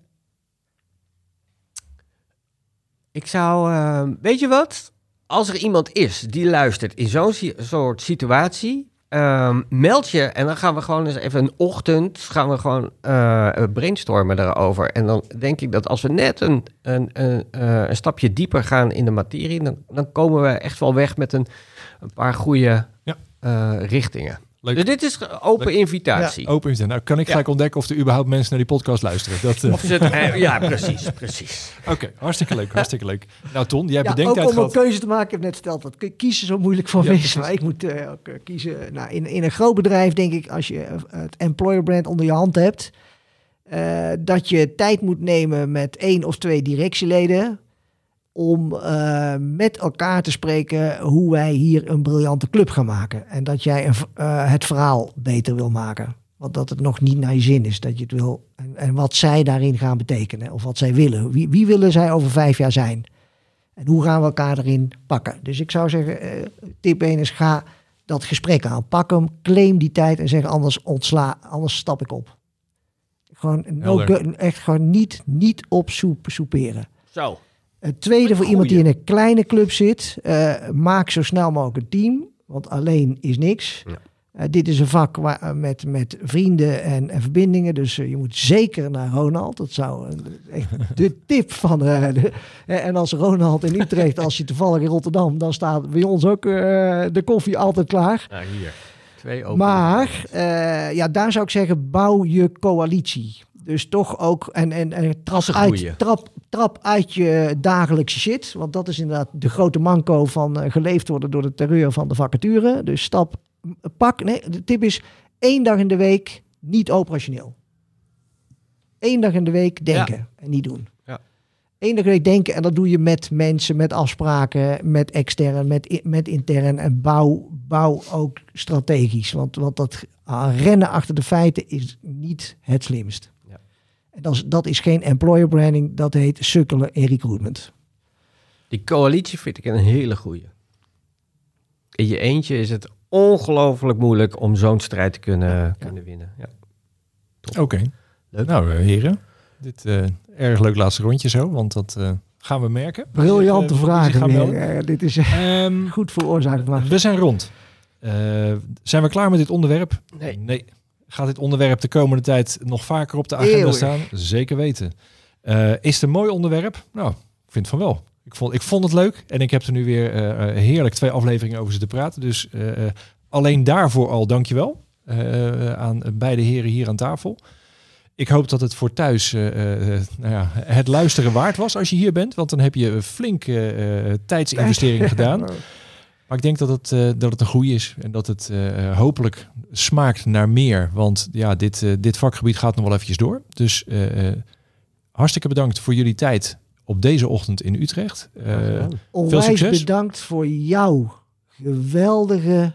ik zou, ehm, weet je wat? Als er iemand is die luistert in zo'n si- soort situatie, ehm, meld je en dan gaan we gewoon eens even een ochtend gaan we gewoon eh, brainstormen daarover. En dan denk ik dat als we net een, een, een, eh, een stapje dieper gaan in de materie, dan, dan komen we echt wel weg met een, een paar goede Ja. eh, richtingen. Leuk. Dus dit is open Leuk. invitatie. Open is het. Nou, kan ik Ja. gelijk ontdekken of er überhaupt mensen naar die podcast luisteren. Dat, eh, Of het- eh, ja, precies, precies. Oké, hartstikke leuk, hartstikke leuk. Nou Ton, jij hebt Ja, ook bedenktijd om een keuze te maken. Ik heb net verteld dat kiezen zo moeilijk voor Ja, me is. Maar ik moet eh, ook kiezen. Nou, in, in een groot bedrijf denk ik, als je het employer brand onder je hand hebt, eh, dat je tijd moet nemen met één of twee directieleden om eh, met elkaar te spreken hoe wij hier een briljante club gaan maken. En dat jij een, eh, het verhaal beter wil maken. Want dat het nog niet naar je zin is dat je het wil. En, en wat zij daarin gaan betekenen. Of wat zij willen. Wie, wie willen zij over vijf jaar zijn? En hoe gaan we elkaar erin pakken? Dus ik zou zeggen, eh, tip 1 is ga dat gesprek aan. Pak hem, claim die tijd en zeg anders ontsla, anders stap ik op. Gewoon, no echt gewoon niet, niet op soep, soeperen. Zo. Het tweede voor iemand die in een kleine club zit, eh, maak zo snel mogelijk een team. Want alleen is niks. Ja. Eh, dit is een vak waar, eh, met, met vrienden en, en verbindingen. Dus je moet zeker naar Ronald. Dat zou echt de tip van. de- en als Ronald in Utrecht, als je toevallig in Rotterdam, dan staat bij ons ook de koffie altijd klaar. Nou, hier. Twee open Maar ja, daar zou ik zeggen, bouw je coalitie. Dus toch ook, en, en, en trap, uit, trap, trap uit je dagelijkse shit. Want dat is inderdaad de grote manco van eh, geleefd worden door de terreur van de vacature. Dus stap, pak, nee, de tip is één dag in de week niet operationeel. Eén dag in de week denken en niet doen. Ja. Eén dag in de week denken en dat doe je met mensen, met afspraken, met extern, met, met intern. En bouw, bouw ook strategisch. Want, want dat ah, rennen achter de feiten is niet het slimst. Dat is, dat is geen employer branding, dat heet sukkelen in recruitment. Die coalitie vind ik een hele goeie. In je eentje is het ongelooflijk moeilijk om zo'n strijd te kunnen, kunnen winnen. Ja. Oké. Leuk. Nou, eh, heren. Dit eh erg leuk laatste rondje zo, want dat eh, gaan we merken. Briljante zich vragen. Eh, dit is eh, Ehm, goed veroorzaakt. Maar we zijn rond. Eh, zijn we klaar met dit onderwerp? Nee. Nee. Gaat dit onderwerp de komende tijd nog vaker op de agenda Eeuwig. staan? Zeker weten. Eh, is het een mooi onderwerp? Nou, ik vind van wel. Ik vond, ik vond het leuk en ik heb er nu weer eh, eh, heerlijk twee afleveringen over zitten praten. Dus alleen daarvoor al dankjewel eh aan beide heren hier aan tafel. Ik hoop dat het voor thuis nou ja, het luisteren waard was als je hier bent. Want dan heb je een flinke tijdsinvestering gedaan. Maar ik denk dat het, eh, dat het een goede is. En dat het eh, eh, hopelijk smaakt naar meer. Want ja, dit, dit vakgebied gaat nog wel eventjes door. Dus eh, eh, hartstikke bedankt voor jullie tijd op deze ochtend in Utrecht. Eh, Onwijs succes. bedankt voor jouw geweldige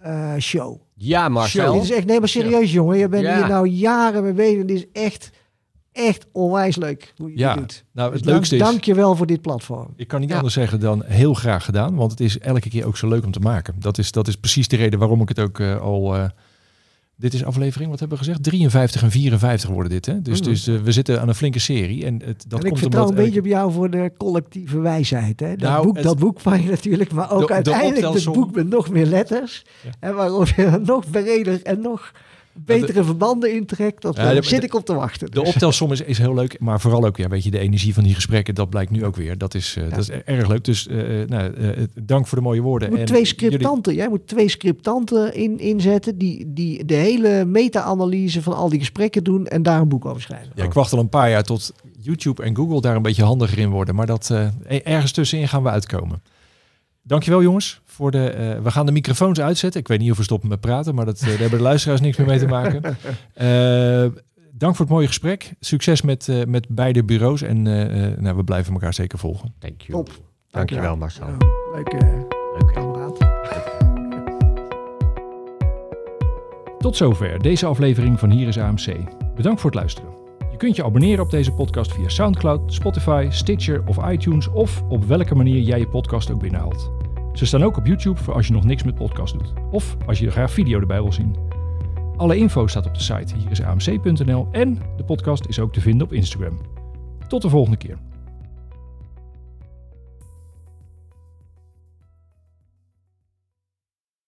eh, show. Ja, Marcel. Dit is echt, nee maar serieus jongen, je bent Ja. hier nou jaren mee bezig. Dit is echt, echt onwijs leuk hoe je Ja, dit doet. nou, het Dus dank, leukste is... Dank je wel voor dit platform. Ik kan niet Ja. anders zeggen dan heel graag gedaan. Want het is elke keer ook zo leuk om te maken. Dat is, dat is precies de reden waarom ik het ook eh, al... eh, dit is aflevering, wat hebben we gezegd? 53 en 54 worden dit. Hè? Dus, Mm. dus eh, we zitten aan een flinke serie. En het, dat en ik komt vertrouw omdat een beetje op jou voor de collectieve wijsheid. Hè? Dat, Nou, boek, het- dat boek van je natuurlijk, maar ook De- de uiteindelijk het boek met nog meer letters. Ja. En waarop je nog breder en nog betere verbanden intrekt. Dat, Ja, eh, de- zit ik op te wachten. De Dus. optelsom is, is heel leuk, maar vooral ook ja, weet je, de energie van die gesprekken, dat blijkt nu ook weer. Dat is, eh, dat is erg leuk. Dus eh, nou, dank voor de mooie woorden. Je moet En twee jullie- scriptanten. Jij moet twee scriptanten in, inzetten die, die de hele meta-analyse van al die gesprekken doen en daar een boek over schrijven. Ja, ik wacht al een paar jaar tot YouTube en Google daar een beetje handiger in worden. Maar dat, eh, ergens tussenin gaan we uitkomen. Dankjewel jongens. Voor de, eh, we gaan de microfoons uitzetten. Ik weet niet of we stoppen met praten, maar dat, eh, daar hebben de luisteraars niks meer mee te maken. Eh, dank voor het mooie gesprek. Succes met, eh, met beide bureaus. En eh, eh, nou, we blijven elkaar zeker volgen. Thank you. Top. Dankjewel, Marcel. Ja, Leuk, eh, Leuk, kameraad. Tot zover deze aflevering van Hier is AMC. Bedankt voor het luisteren. Je kunt je abonneren op deze podcast via SoundCloud, Spotify, Stitcher of iTunes of op welke manier jij je podcast ook binnenhaalt. Ze staan ook op YouTube voor als je nog niks met podcast doet of als je graag video erbij wil zien. Alle info staat op de site hierisamc.nl en de podcast is ook te vinden op Instagram. Tot de volgende keer.